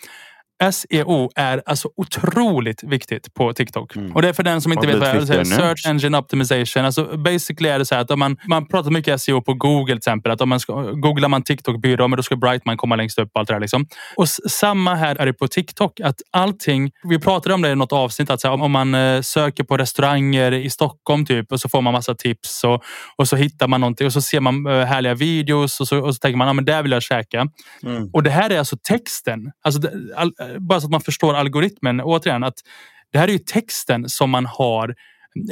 SEO är alltså otroligt viktigt på TikTok. Mm. Och det är för den som inte vet vad det är. Search Engine Optimization. Alltså basically är det så här att om man, man pratar mycket SEO på Google till exempel. Att om man ska, googlar man TikTok-byrå, men då ska Brightman komma längst upp. Allt det där, liksom. Och samma här är det på TikTok. Att allting, vi pratade om det i något avsnitt. Att så här, om- man eh, söker på restauranger i Stockholm typ och så får man massa tips och, och så hittar man någonting och så ser man eh, härliga videos och så, och så tänker man, ja men där vill jag käka. Mm. Och det här är alltså texten. Alltså, all, bara så att man förstår algoritmen. Återigen, att det här är ju texten som man har.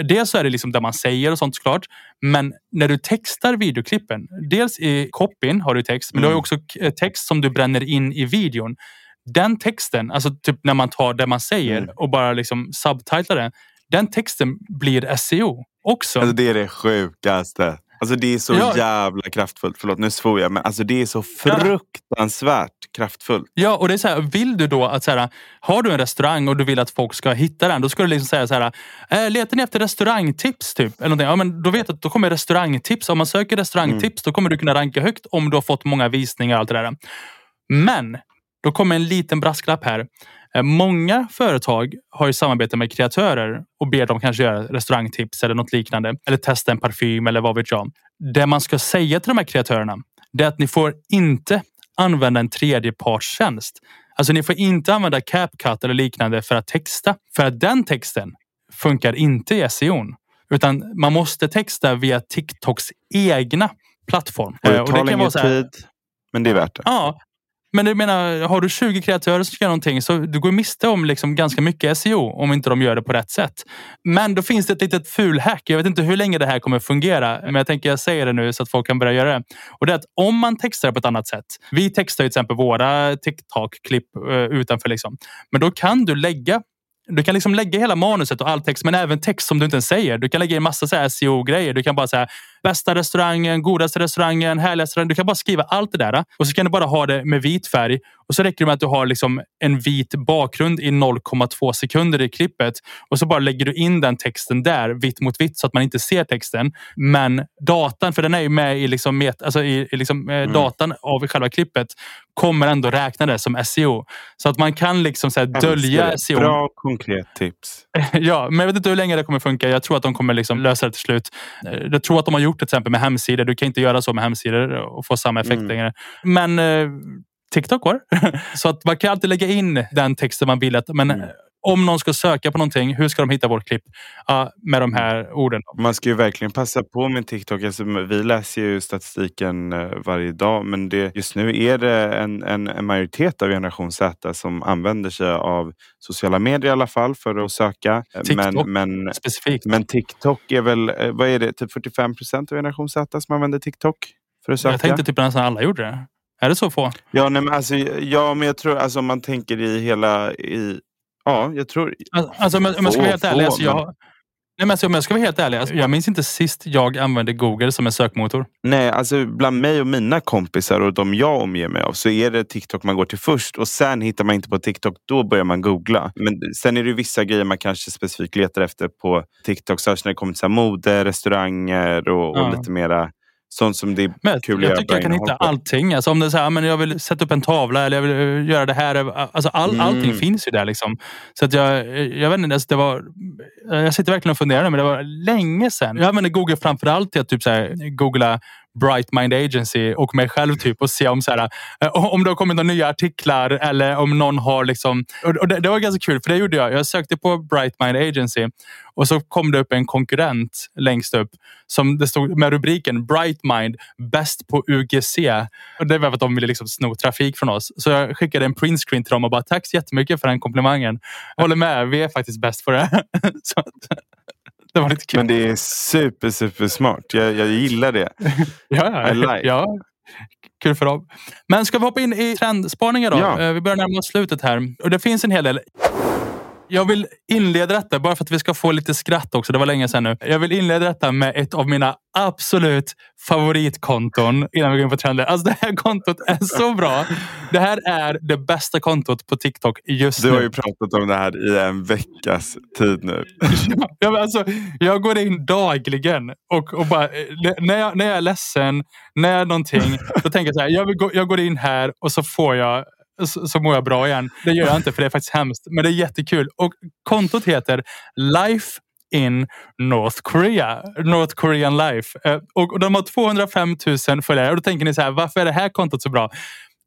Dels så är det liksom det man säger och sånt såklart. Men när du textar videoklippen. Dels i copyn har du text, men du har Mm. också text som du bränner in i videon. Den texten, alltså typ när man tar det man säger Mm. och bara liksom subtitlar det. Den texten blir SEO också. Alltså det är det sjukaste. Alltså det är så Ja. jävla kraftfullt. Förlåt, nu svor jag. Men alltså det är så Ja. fruktansvärt kraftfullt. Ja, och det är så här, vill du då att så här, har du en restaurang och du vill att folk ska hitta den, då ska du liksom säga så här, eh, letar ni efter restaurangtips typ? Eller någonting? Ja, men då vet att då kommer restaurangtips. Om man söker restaurangtips, då kommer du kunna ranka högt om du har fått många visningar och allt det där. Men då kommer en liten brasklapp här. Eh, Många företag har ju samarbete med kreatörer och ber dem kanske göra restaurangtips eller något liknande. Eller testa en parfym eller vad vet jag. Det man ska säga till de här kreatörerna, det är att ni får inte använda en tredjepartstjänst. Alltså ni får inte använda CapCut eller liknande för att texta. För att den texten funkar inte i SEO. Utan man måste texta via TikToks egna plattform. Och Eh, det och tar längre tid. Men det är värt det. Ja, men du menar, har du 20 kreatörer som ska göra någonting så du går miste om liksom ganska mycket SEO om inte de gör det på rätt sätt. Men då finns det ett litet fulhack. Jag vet inte hur länge det här kommer fungera, men jag tänker jag säger det nu så att folk kan börja göra det. Och det är att om man textar på ett annat sätt. Vi textar till exempel våra TikTok-klipp eh, utanför. Liksom. Men då kan du lägga du kan liksom lägga hela manuset och all text, men även text som du inte ens säger. Du kan lägga in massa SEO-grejer. Du kan bara säga bästa restaurangen, godaste restaurangen, härligaste restaurangen. Du kan bara skriva allt det där och så kan du bara ha det med vit färg. Och så räcker det med att du har liksom en vit bakgrund i 0,2 sekunder i klippet och så bara lägger du in den texten där vitt mot vitt så att man inte ser texten. Men datan, för den är ju med i, liksom, met- alltså i, i liksom, eh, datan av själva klippet kommer ändå räkna det som SEO. Så att man kan liksom så dölja. SEO. Bra konkret tips. Ja, men jag vet inte hur länge det kommer funka. Jag tror att de kommer liksom lösa det till slut. Eh, Jag tror att de har gjort det till exempel med hemsidor. Du kan inte göra så med hemsidor och få samma effekt Mm. längre. Men eh, TikTok går. så att man kan alltid lägga in den texten man vill. Att, men Mm. Om någon ska söka på någonting, hur ska de hitta vårt klipp? Ja, med de här orden. Man ska ju verkligen passa på med TikTok. Alltså, vi läser ju statistiken eh, varje dag men det, just nu är det en, en, en majoritet av generation Z som använder sig av sociala medier i alla fall för att söka. Eh, TikTok. Men, men, Specifikt. men TikTok är väl, eh, vad är det, typ 45 procent av generation Z som använder TikTok för att söka? jag tänkte typ nästan alla gjorde det. Är det så få? Ja, nej, men alltså, ja, men jag tror alltså om man tänker i hela... I, ja, jag tror... Alltså, om jag- ska vara helt ärlig. Alltså, jag, nej, men alltså, om jag ska vara helt ärlig. Alltså, jag minns inte sist jag använde Google som en sökmotor. Nej, alltså bland mig och mina kompisar och de jag omger mig av så är det TikTok man går till först och sen hittar man inte på TikTok, då börjar man googla. Men sen är det vissa grejer man kanske specifikt letar efter på TikTok, särskilt när det kommer till så mode, restauranger och, Ja. och lite mera sånt som det är Men kul jag göra tycker jag kan hitta på. allting. Alltså om det är så här, men jag vill sätta upp en tavla eller jag vill eh, göra det här. Alltså all, Mm. Allting finns ju där. Liksom. Så att jag, jag vet inte, alltså det var, jag sitter verkligen och funderar men det var länge sedan. Jag använde Google framförallt till att typ så här, googla Bright Mind Agency och mig själv typ och se om, så här, eh, om det har kommit några nya artiklar eller om någon har liksom... Och det, det var ganska kul för det gjorde jag. Jag sökte på Bright Mind Agency och så kom det upp en konkurrent längst upp som det stod med rubriken Bright Mind bäst på UGC. Och det var för att de ville liksom sno trafik från oss. Så jag skickade en printscreen till dem och bara tack så jättemycket för den komplimangen. Jag håller med, vi är faktiskt bäst på det. så det var lite kul. Men det är super, super smart. Jag, jag gillar det. ja, I like. ja. Kul för dem. Men ska vi hoppa in i trendspaningar då? Ja. Eh, Vi börjar närma oss slutet här. Och det finns en hel del. Jag vill inleda detta, bara för att vi ska få lite skratt också. Det var länge sedan nu. Jag vill inleda detta med ett av mina absolut favoritkonton innan vi går in på trender. Alltså det här kontot är så bra. Det här är det bästa kontot på TikTok just Du nu. har ju pratat om det här i en veckas tid nu. Ja, alltså, jag går in dagligen och, och bara, eh, när, jag, när jag är ledsen, när jag är någonting, då tänker jag så här, jag, gå, jag går in här och så får jag så, så mår jag bra igen. Det gör jag inte för det är faktiskt hemskt, men det är jättekul. Och kontot heter Life in North Korea. North Korean Life. Eh, och, de har 205 000 följare. Och då tänker ni så här, varför är det här kontot så bra?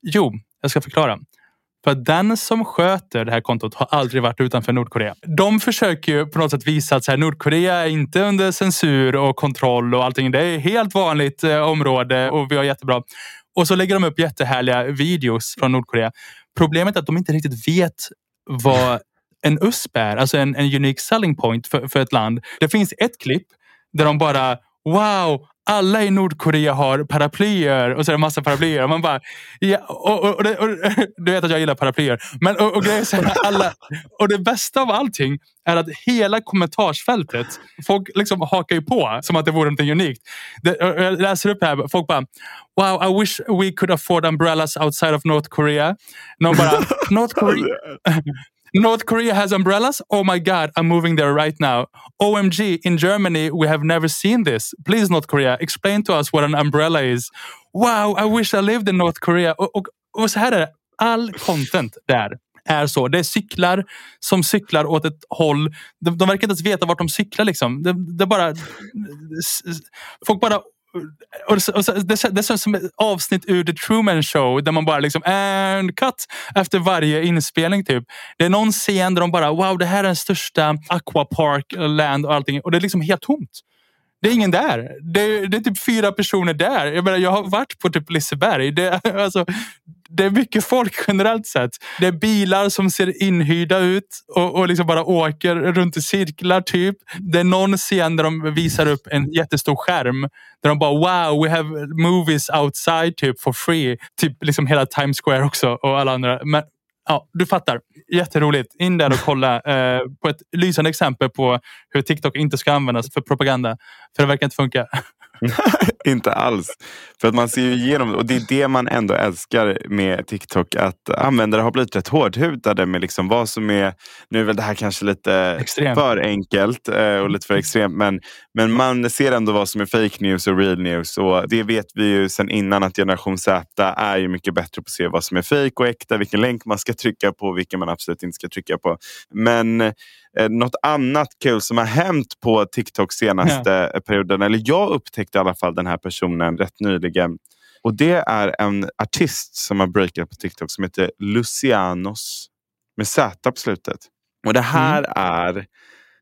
Jo, jag ska förklara. För den som sköter det här kontot har aldrig varit utanför Nordkorea. De försöker ju på något sätt visa att så här, Nordkorea är inte under censur och kontroll och allting. Det är ett helt vanligt eh, område och vi har jättebra. Och så lägger de upp jättehärliga videos från Nordkorea. Problemet är att de inte riktigt vet vad en USP är, alltså en, en unique selling point för, för ett land. Det finns ett klipp där de bara Wow, alla i Nordkorea har paraplyer och så är det massa paraplyer. Och man bara, ja, och, och, och, och, du vet att jag gillar paraplyer. Men, och, och, så här, alla, och det bästa av allting är att hela kommentarsfältet, folk liksom hakar ju på som att det vore något unikt. Det, jag läser upp här, folk bara Wow, I wish we could afford umbrellas outside of North Korea. Någon bara, North Korea, North Korea has umbrellas? Oh my God, I'm moving there right now. OMG, in Germany, we have never seen this. Please, North Korea, explain to us what an umbrella is. Wow, I wish I lived in North Korea. Och, och, och så här är det. All content där är så. Det är cyklar som cyklar åt ett håll. De, de verkar inte ens veta vart de cyklar. Liksom. Det, det är bara... Folk bara och så, och så, det, det känns som ett avsnitt ur The Truman Show där man bara liksom and cut efter varje inspelning. typ. Det är någon scen där de bara wow, det här är den största aquapark land och allting och det är liksom helt tomt. Det är ingen där. Det är, det är typ fyra personer där. Jag, menar, jag har varit på typ Liseberg. Det, alltså, det är mycket folk generellt sett. Det är bilar som ser inhyrda ut och, och liksom bara åker runt i cirklar typ. Det är någon scen där de visar upp en jättestor skärm där de bara wow, we have movies outside typ for free. Typ liksom hela Times Square också och alla andra. Men Ja, du fattar. Jätteroligt. In där och kolla eh, på ett lysande exempel på hur TikTok inte ska användas för propaganda. För det verkar inte funka. inte alls. För att man ser ju igenom och det är det man ändå älskar med TikTok. Att användare har blivit rätt hårdhudade med liksom vad som är, nu är väl det här kanske lite Extremt. för enkelt eh, och lite för extremt. Men, men man ser ändå vad som är fake news och real news. Och det vet vi ju sedan innan att generation Z är ju mycket bättre på att se vad som är fake och äkta. Vilken länk man ska trycka på och vilken man absolut inte ska trycka på. Men eh, något annat kul som har hänt på TikTok senaste ja. perioden, eller jag upptäckte i alla fall den här personen rätt nyligen. Och det är en artist som har breakat på TikTok som heter Lucianos med Z på slutet. Och det här mm. är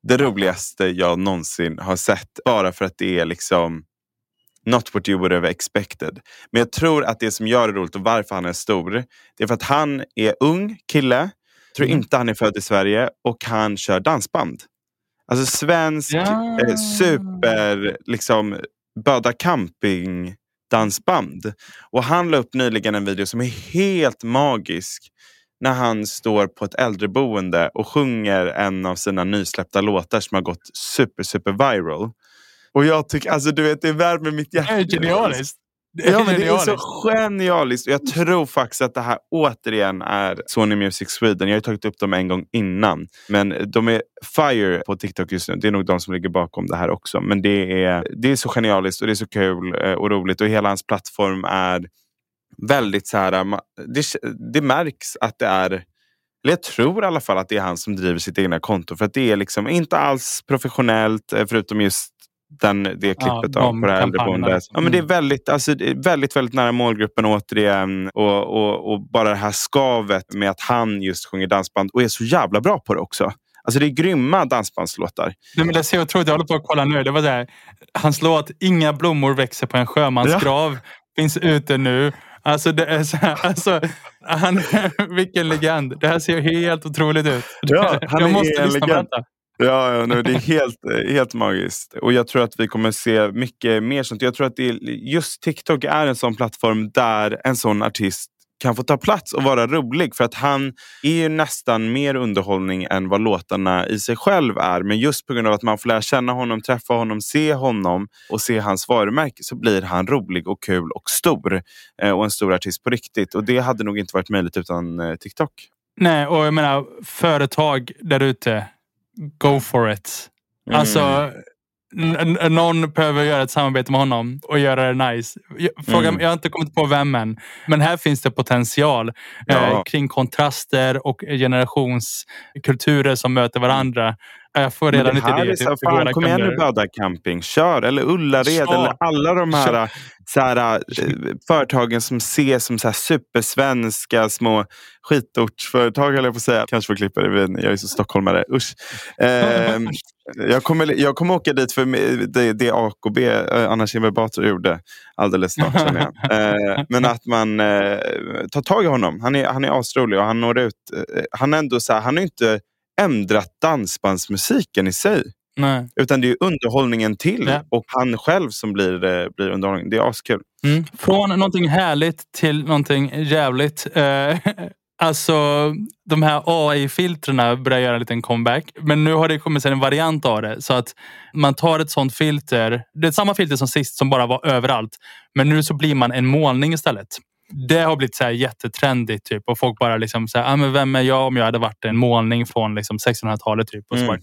det roligaste jag någonsin har sett. Bara för att det är liksom not what you would have expected. Men jag tror att det som gör det roligt och varför han är stor, det är för att han är ung kille. Tror mm. inte han är född i Sverige och han kör dansband. Alltså svensk Ja. eh, super, liksom Böda camping dansband. Och han la upp nyligen en video som är helt magisk. När han står på ett äldreboende och sjunger en av sina nysläppta låtar som har gått super, super viral. Och jag tycker, alltså du vet, det värmer mitt Det är hjärta. genialiskt. Det är Ja, men det är så genialiskt. Jag tror faktiskt att det här återigen är Sony Music Sweden. Jag har tagit upp dem en gång innan. Men de är fire på TikTok just nu. Det är nog de som ligger bakom det här också. Men det är, det är så genialiskt och det är så kul eh, och roligt. Och hela hans plattform är väldigt så här... Det, det märks att det är eller jag tror i alla fall att det är han som driver sitt egna konto. För att det är liksom inte alls professionellt, eh, förutom just den, det klippet ja, av på det här äldreboendet. Liksom. Ja, men det är mm. väldigt, alltså, väldigt, väldigt nära målgruppen återigen. Och, och, och bara det här skavet med att han just sjunger dansband och är så jävla bra på det också. Alltså det är grymma dansbandslåtar. Nej, men det är så otroligt. Jag håller på att kolla nu. Det var där. Hans låt Inga blommor växer på en sjömansgrav ja. finns ute nu. Alltså, det är så här, alltså han, vilken legend. Det här ser helt otroligt ut. Ja, han jag måste lyssna legend. på detta. Ja, ja nej, det är helt, helt magiskt. Och jag tror att vi kommer se mycket mer sånt. Jag tror att det är, just TikTok är en sån plattform där en sån artist kan få ta plats och vara rolig. För att han är ju nästan mer underhållning än vad låtarna i sig själv är. Men just på grund av att man får lära känna honom, träffa honom, se honom och se hans varumärke så blir han rolig och kul och stor. Eh, och en stor artist på riktigt. Och det hade nog inte varit möjligt utan eh, TikTok. Nej, och jag menar företag där ute go for it. Alltså, mm. någon behöver göra ett samarbete med honom och göra det nice. Fråga, mm. Jag har inte kommit på vem än. Men här finns det potential ja. eh, kring kontraster och generationskulturer som möter varandra. Jag får redan lite idéer. Till, till fan, kom igen nu Böda Camping, kör! Eller Ullared kör. eller alla de här, kör. så här äh, företagen som ses som så här supersvenska små skitortsföretag, höll jag att säga. Kanske får klippa det, jag är så stockholmare. Usch. Eh, jag, kommer, jag kommer åka dit för det, det AKB, eh, Anna Kinberg Batra gjorde alldeles snart. eh, men att man eh, tar tag i honom. Han är, han är asrolig och han når ut. Eh, han är ändå så här, han är inte ändrat dansbandsmusiken i sig. Nej. Utan det är underhållningen till ja. och han själv som blir, eh, blir underhållning. Det är askul. Mm. Från någonting härligt till någonting jävligt. Eh, alltså de här AI-filtrerna börjar göra en liten comeback. Men nu har det kommit en variant av det. Så att man tar ett sånt filter. Det är samma filter som sist som bara var överallt. Men nu så blir man en målning istället det har blivit så här jättetrendigt typ och folk bara liksom så här, ah, men vem är jag om jag hade varit en målning från liksom 1600-talet typ och, så mm.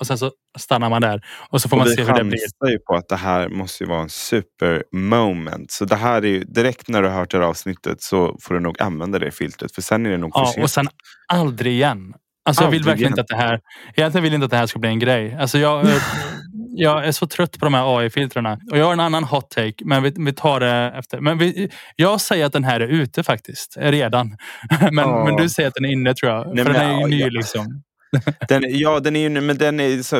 och sen så stannar man där och så får och man se hur det blir. Vi ju på att det här måste ju vara en super moment. Så det här är ju, direkt när du har hört det här avsnittet så får du nog använda det filtret för sen är det nog ja. Och sen aldrig igen. Alltså jag vill verkligen inte att det här, egentligen vill inte att det här ska bli en grej. Alltså jag, jag är så trött på de här AI-filtrerna. Och jag har en annan hot take, men vi, vi tar det efter. Men vi, jag säger att den här är ute faktiskt, redan. Men, oh. men du säger att den är inne tror jag. Nej, för men, den är ju ny ja. liksom. Den, ja, den är ju, men den är så,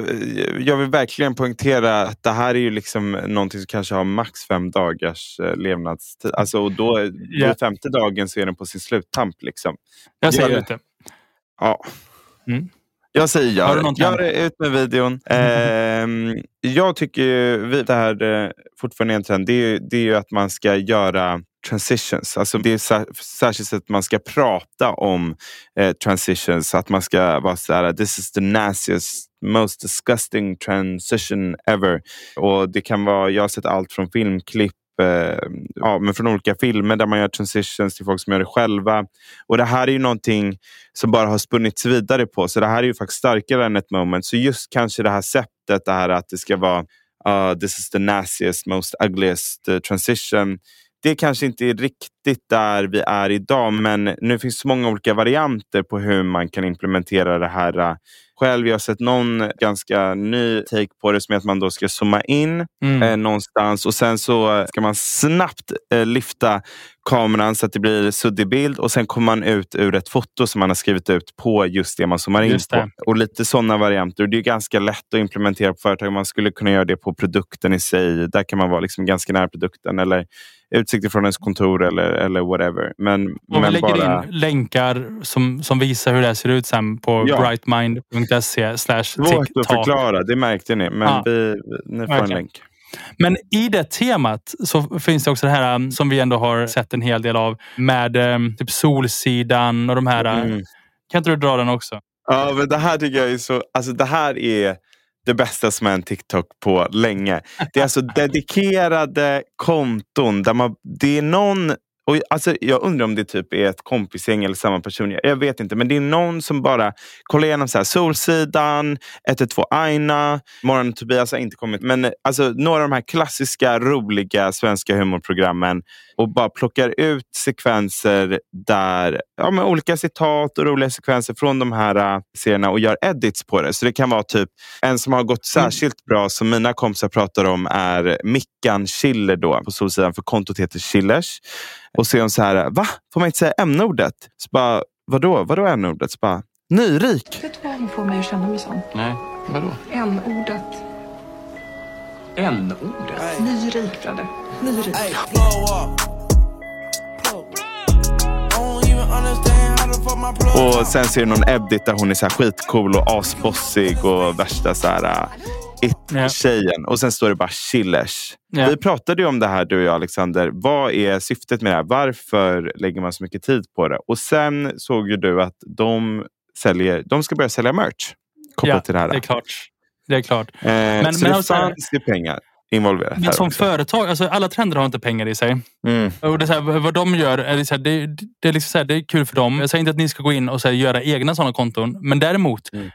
jag vill verkligen poängtera att det här är ju liksom någonting som kanske har max fem dagars eh, levnadstid. Alltså, och då, yeah. Femte dagen så är den på sin sluttamp. Liksom. Jag säger ute. Ja. Mm. Jag säger gör, gör det, ut med videon. Eh, jag tycker det här eh, fortfarande är en trend. Det är, det är ju att man ska göra transitions. Alltså det är särskilt att man ska prata om eh, transitions. Att man ska vara så här, this is the nastiest, most disgusting transition ever. Och det kan vara, jag har sett allt från filmklipp eh, ja, men från olika filmer där man gör transitions till folk som gör det själva. Och det här är ju någonting som bara har spunnits vidare på. Så det här är ju faktiskt starkare än ett moment. Så just kanske det här sättet, det här att det ska vara uh, this is the nastiest, most ugliest uh, transition. Det kanske inte är riktigt där vi är idag, men nu finns många olika varianter på hur man kan implementera det här själv. Jag har sett någon ganska ny take på det som är att man då ska zooma in mm. eh, någonstans och sen så ska man snabbt eh, lyfta kameran så att det blir suddig bild och sen kommer man ut ur ett foto som man har skrivit ut på just det man zoomar in på. Och lite sådana varianter. Det är ganska lätt att implementera på företag. Man skulle kunna göra det på produkten i sig. Där kan man vara liksom ganska nära produkten. Eller utsikt från ens kontor eller, eller whatever. Men, och men vi lägger bara... in länkar som, som visar hur det ser ut sen på ja. brightmind.se Svårt att förklara, det märkte ni. Men ja. vi, ni får okay. en länk. Men i det temat så finns det också det här um, som vi ändå har sett en hel del av med um, typ Solsidan och de här. Uh, mm. Kan inte du dra den också? Ja, men det här tycker jag är så... Alltså det här är det bästa som är en TikTok på länge. Det är alltså dedikerade konton där man, det är någon och alltså, jag undrar om det typ är ett kompisgäng eller samma person. Jag vet inte. Men det är någon som bara kollar igenom så här, Solsidan, 112 Aina, Morgon Tobias har inte kommit. Men alltså, några av de här klassiska, roliga svenska humorprogrammen och bara plockar ut sekvenser där, ja, med olika citat och roliga sekvenser från de här uh, serierna och gör edits på det. Så det kan vara typ en som har gått mm. särskilt bra som mina kompisar pratar om är Mickan Schiller då på Solsidan för kontot heter Schillers. Och så är hon så här, va? Får man inte säga n-ordet? Så bara, vadå? Vadå n-ordet? Så bara, nyrik. Vet du vad hon får mig att känna mig som? Nej, vadå? N-ordet. N-ordet? Nyrik, Fredde. Nyrik. Och sen ser du någon edit där hon är så här skitcool och asbossig och värsta så här uh, it-tjejen. Och sen står det bara chillers. Yeah. Vi pratade ju om det här du och jag Alexander. Vad är syftet med det här? Varför lägger man så mycket tid på det? Och sen såg ju du att de, säljer, de ska börja sälja merch kopplat ja, till det här. det är klart. Det är klart. Eh, men, så men det alltså, fanns ju pengar involverat. Men som också. företag, alltså alla trender har inte pengar i sig. Mm. Och det är så här, vad de gör, är det, så här, det, det, är liksom så här, det är kul för dem. Jag säger inte att ni ska gå in och så här, göra egna sådana konton. Men däremot, mm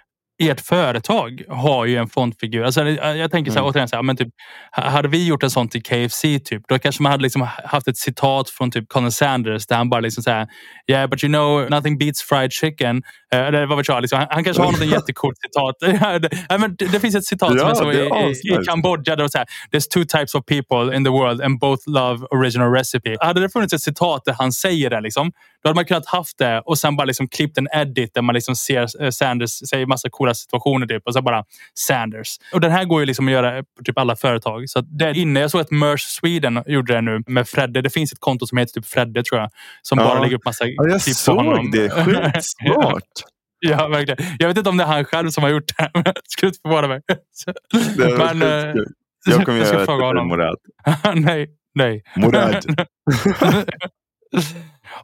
ert företag har ju en frontfigur. Alltså, jag tänker så här, mm. återigen, så här, men typ, hade vi gjort en sån till KFC, typ, då kanske man hade liksom haft ett citat från typ Colin Sanders där han bara liksom så Yeah, but you know, nothing beats fried chicken. Uh, det, vad vet jag, liksom, han, han kanske har något jättecoolt citat. det, men det, det, finns ett citat ja, som är så i, i, i Kambodja. Där det så här, There's two types of people in the world and both love original recipe. Hade det funnits ett citat där han säger det, liksom, då hade man kunnat haft det och sen bara liksom klippt en edit där man liksom ser eh, Sanders säger massa coola situationer typ och så bara Sanders. Och den här går ju liksom att göra på typ alla företag. Så det är inne. Jag såg att Merch Sweden gjorde det nu med Fredde. Det finns ett konto som heter typ Fredde tror jag. Som ja. bara lägger upp massa ja, jag såg på honom. det. Skitsmart. Ja, verkligen. Jag vet inte om det är han själv som har gjort det. Men skulle inte förvåna mig. Men, eh, jag kommer göra det till Morad. nej, nej. Morad.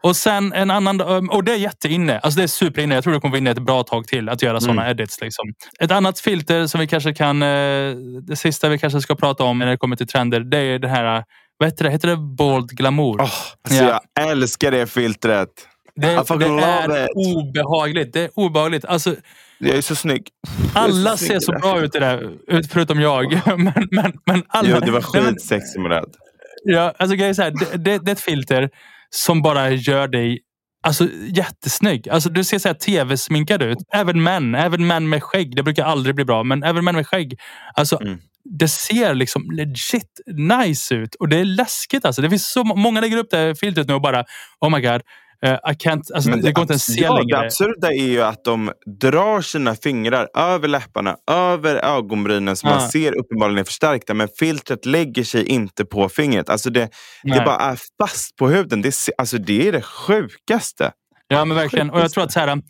Och sen en annan, och det är jätteinne. Alltså det är superinne. Jag tror det kommer vara inne ett bra tag till att göra sådana mm. edits. Liksom. Ett annat filter som vi kanske kan, eh, det sista vi kanske ska prata om när det kommer till trender, det är det här, vad heter det? Heter det Bold Glamour? Oh, alltså ja. Jag älskar det filtret. Det, det är obehagligt. Det är obehagligt. Alltså, jag är så snygg. Alla så ser så bra ut i det, förutom jag. men, men, men alla, jo, det var skitsexig med det. Ja, alltså grejen är så här, det, det, det är ett filter som bara gör dig Alltså jättesnygg. Alltså, du ser så här tv-sminkad ut. Även män. Även män med skägg. Det brukar aldrig bli bra. Men även män med skägg. Alltså, mm. Det ser liksom legit nice ut. Och det är läskigt. Alltså. Det finns så många lägger upp det här filtret nu och bara Oh my god. Uh, I can't, alltså, det, det går inte ens se ja, längre. Det absurda är ju att de drar sina fingrar över läpparna, över ögonbrynen som ah. man ser uppenbarligen är förstärkta. Men filtret lägger sig inte på fingret. Alltså det, det bara är fast på huden. Det, alltså det är det sjukaste. Ja men verkligen. Och jag tror att så här,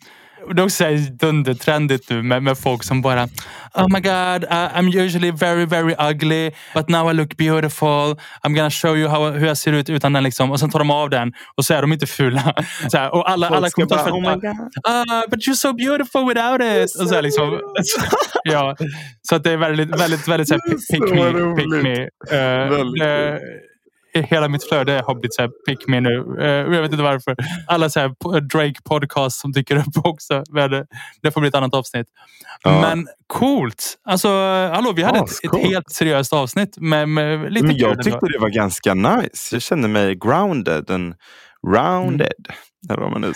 det är också dundertrendigt nu med, med folk som bara Oh my god, uh, I'm usually very very ugly but now I look beautiful. I'm gonna show you how, hur jag ser ut utan den. Liksom. Och sen tar de av den och så är de inte fula. Så här, och alla, alla kommentarer oh uh, But you're so beautiful without it. Och så här, liksom, ja, så att det är väldigt, väldigt, väldigt så här, pick, me. Pick me. Uh, hela mitt flöde har blivit så här pick me nu. Uh, jag vet inte varför. Alla så här Drake podcast som dyker upp också. Men det får bli ett annat avsnitt. Ja. Men coolt! Alltså, hallå, vi hade ett, ett, helt seriöst avsnitt med, med lite Men Jag tyckte det var ganska nice. Jag kände mig grounded and rounded. Mm.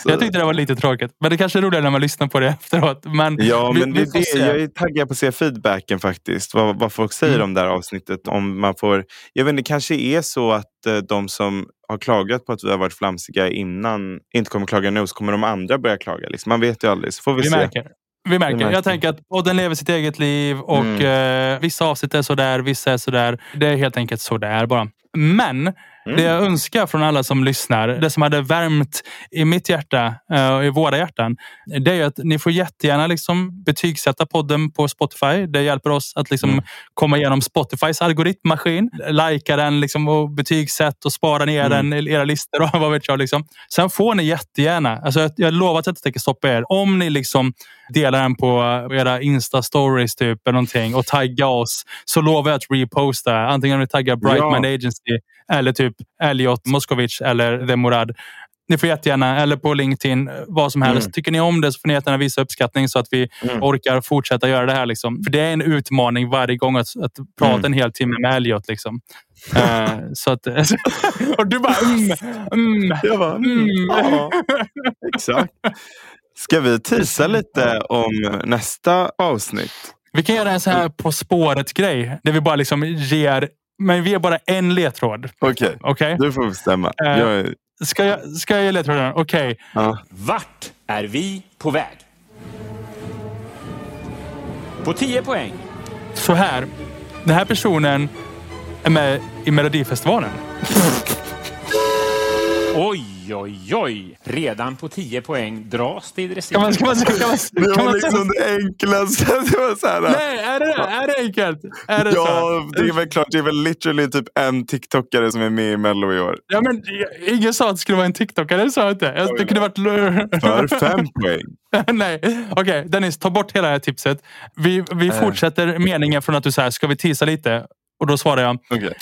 Jag tyckte det var lite tråkigt. Men det kanske är roligare när man lyssnar på det efteråt. Men ja, vi, men det, det, jag är taggad på att se feedbacken faktiskt. Vad, vad folk säger mm. om det här avsnittet. Om man får, jag vet inte, det kanske är så att eh, de som har klagat på att vi har varit flamsiga innan inte kommer klaga nu. Så kommer de andra börja klaga. Liksom. Man vet ju aldrig. Så får vi, vi se. Märker. Vi märker. Vi märker. Jag tänker att podden lever sitt eget liv och mm. eh, vissa avsnitt är sådär, vissa är sådär. Det är helt enkelt så det är bara. Men Mm. Det jag önskar från alla som lyssnar, det som hade värmt i mitt hjärta eh, och i våra hjärtan, det är att ni får jättegärna liksom betygsätta podden på Spotify. Det hjälper oss att liksom mm. komma igenom Spotifys algoritmmaskin. Lajka den liksom och betygsätt och spara ner mm. den i era listor och vad vet jag. Liksom. Sen får ni jättegärna, alltså jag lovar att jag inte tänker stoppa er, om ni liksom delar den på era Insta-stories typ eller någonting och tagga oss så lovar jag att reposta. Antingen om ni taggar Brightman ja. Agency eller typ Elliot Moskovic eller The Morad. ni får jättegärna, eller på LinkedIn, vad som helst. Mm. Tycker ni om det så får ni jättegärna visa uppskattning så att vi Mm. orkar fortsätta göra det här. Liksom. För det är en utmaning varje gång att, att prata Mm. en hel timme med Elliot. Liksom. Eh, så att, och du bara mm, mm, Jag bara, mm, mm. ja, exakt. Ska vi tisa lite om nästa avsnitt? Vi kan göra en sån här På spåret-grej. Där vi bara liksom ger, men vi ger bara en ledtråd. Okej, Okej? du får bestämma. Eh. Jag är, Ska, jag, ska jag ge ledtråden? Okej. ja. Vart är vi på väg? På 10 poäng. Så här. Den här personen är med i Melodifestivalen. Oj, oj, oj. Redan på 10 poäng dras det i Kan dressing. man, kan man, kan man, Det kan var man liksom det enklaste. Det var så här, Nej, är det? Är det enkelt? Är det så? ja, det är väl klart. Det är väl literally typ en TikTokare som är med i Mello i år. Ja, men, ingen sa att det skulle vara en TikTokare, det sa jag inte. Jag, det kunde varit... För fem poäng. Nej, okej. Dennis, ta bort hela det här tipset. Vi, vi Äh. fortsätter meningen från att du säger ska vi tisa lite? Och då svarar jag, Okej.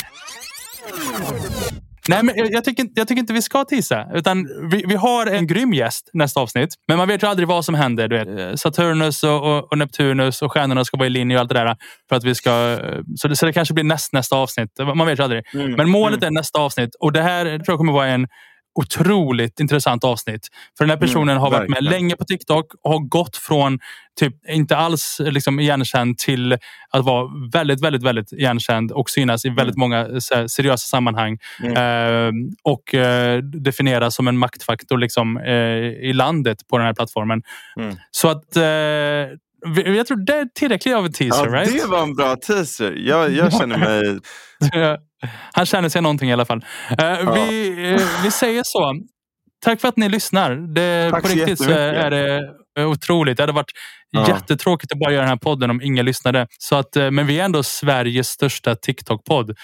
Nej men jag, jag, tycker, inte- jag tycker inte vi ska tisa. Utan vi, vi har en grym gäst nästa avsnitt. Men man vet ju aldrig vad som händer. Du vet. Saturnus och, och, och Neptunus och stjärnorna ska vara i linje och allt det där. För att vi ska, så, det, så det kanske blir näst, nästa avsnitt. Man vet ju aldrig. Mm. Men målet är nästa avsnitt. Och det här tror jag kommer vara en otroligt intressant avsnitt. För den här personen har varit med länge på TikTok och har gått från typ inte alls liksom igenkänd till att vara väldigt, väldigt, väldigt igenkänd och synas i väldigt många så här, seriösa sammanhang. Eh, och eh, definieras som en maktfaktor liksom, eh, i landet på den här plattformen. Mm. Så att eh, jag tror det är tillräckligt av en teaser, Ja, right? det var en bra teaser. Jag, jag känner mig... Han känner sig någonting i alla fall. Eh, vi, eh, vi säger så. Tack för att ni lyssnar. Det, Tack på riktigt så är det otroligt. Det hade varit Ja. jättetråkigt att bara göra den här podden om ingen lyssnade. Så att, eh, men vi är ändå Sveriges största TikTok-podd.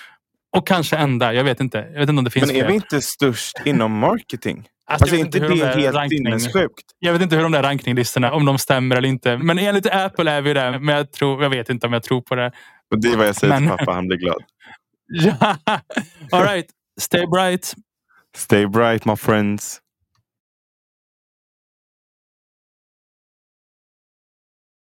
Och kanske enda. Jag vet inte. Jag vet inte om det finns Men är fler. vi inte störst inom marketing? Alltså, Alltså inte det där helt ranking- sinnessjukt? Jag vet inte hur de där rankinglistorna, om de stämmer eller inte. Men enligt Apple är vi det. Men jag, tror, jag vet inte om jag tror på det. Och det är vad jag säger till Men- pappa, han blir glad. All right. Stay bright. Stay bright my friends.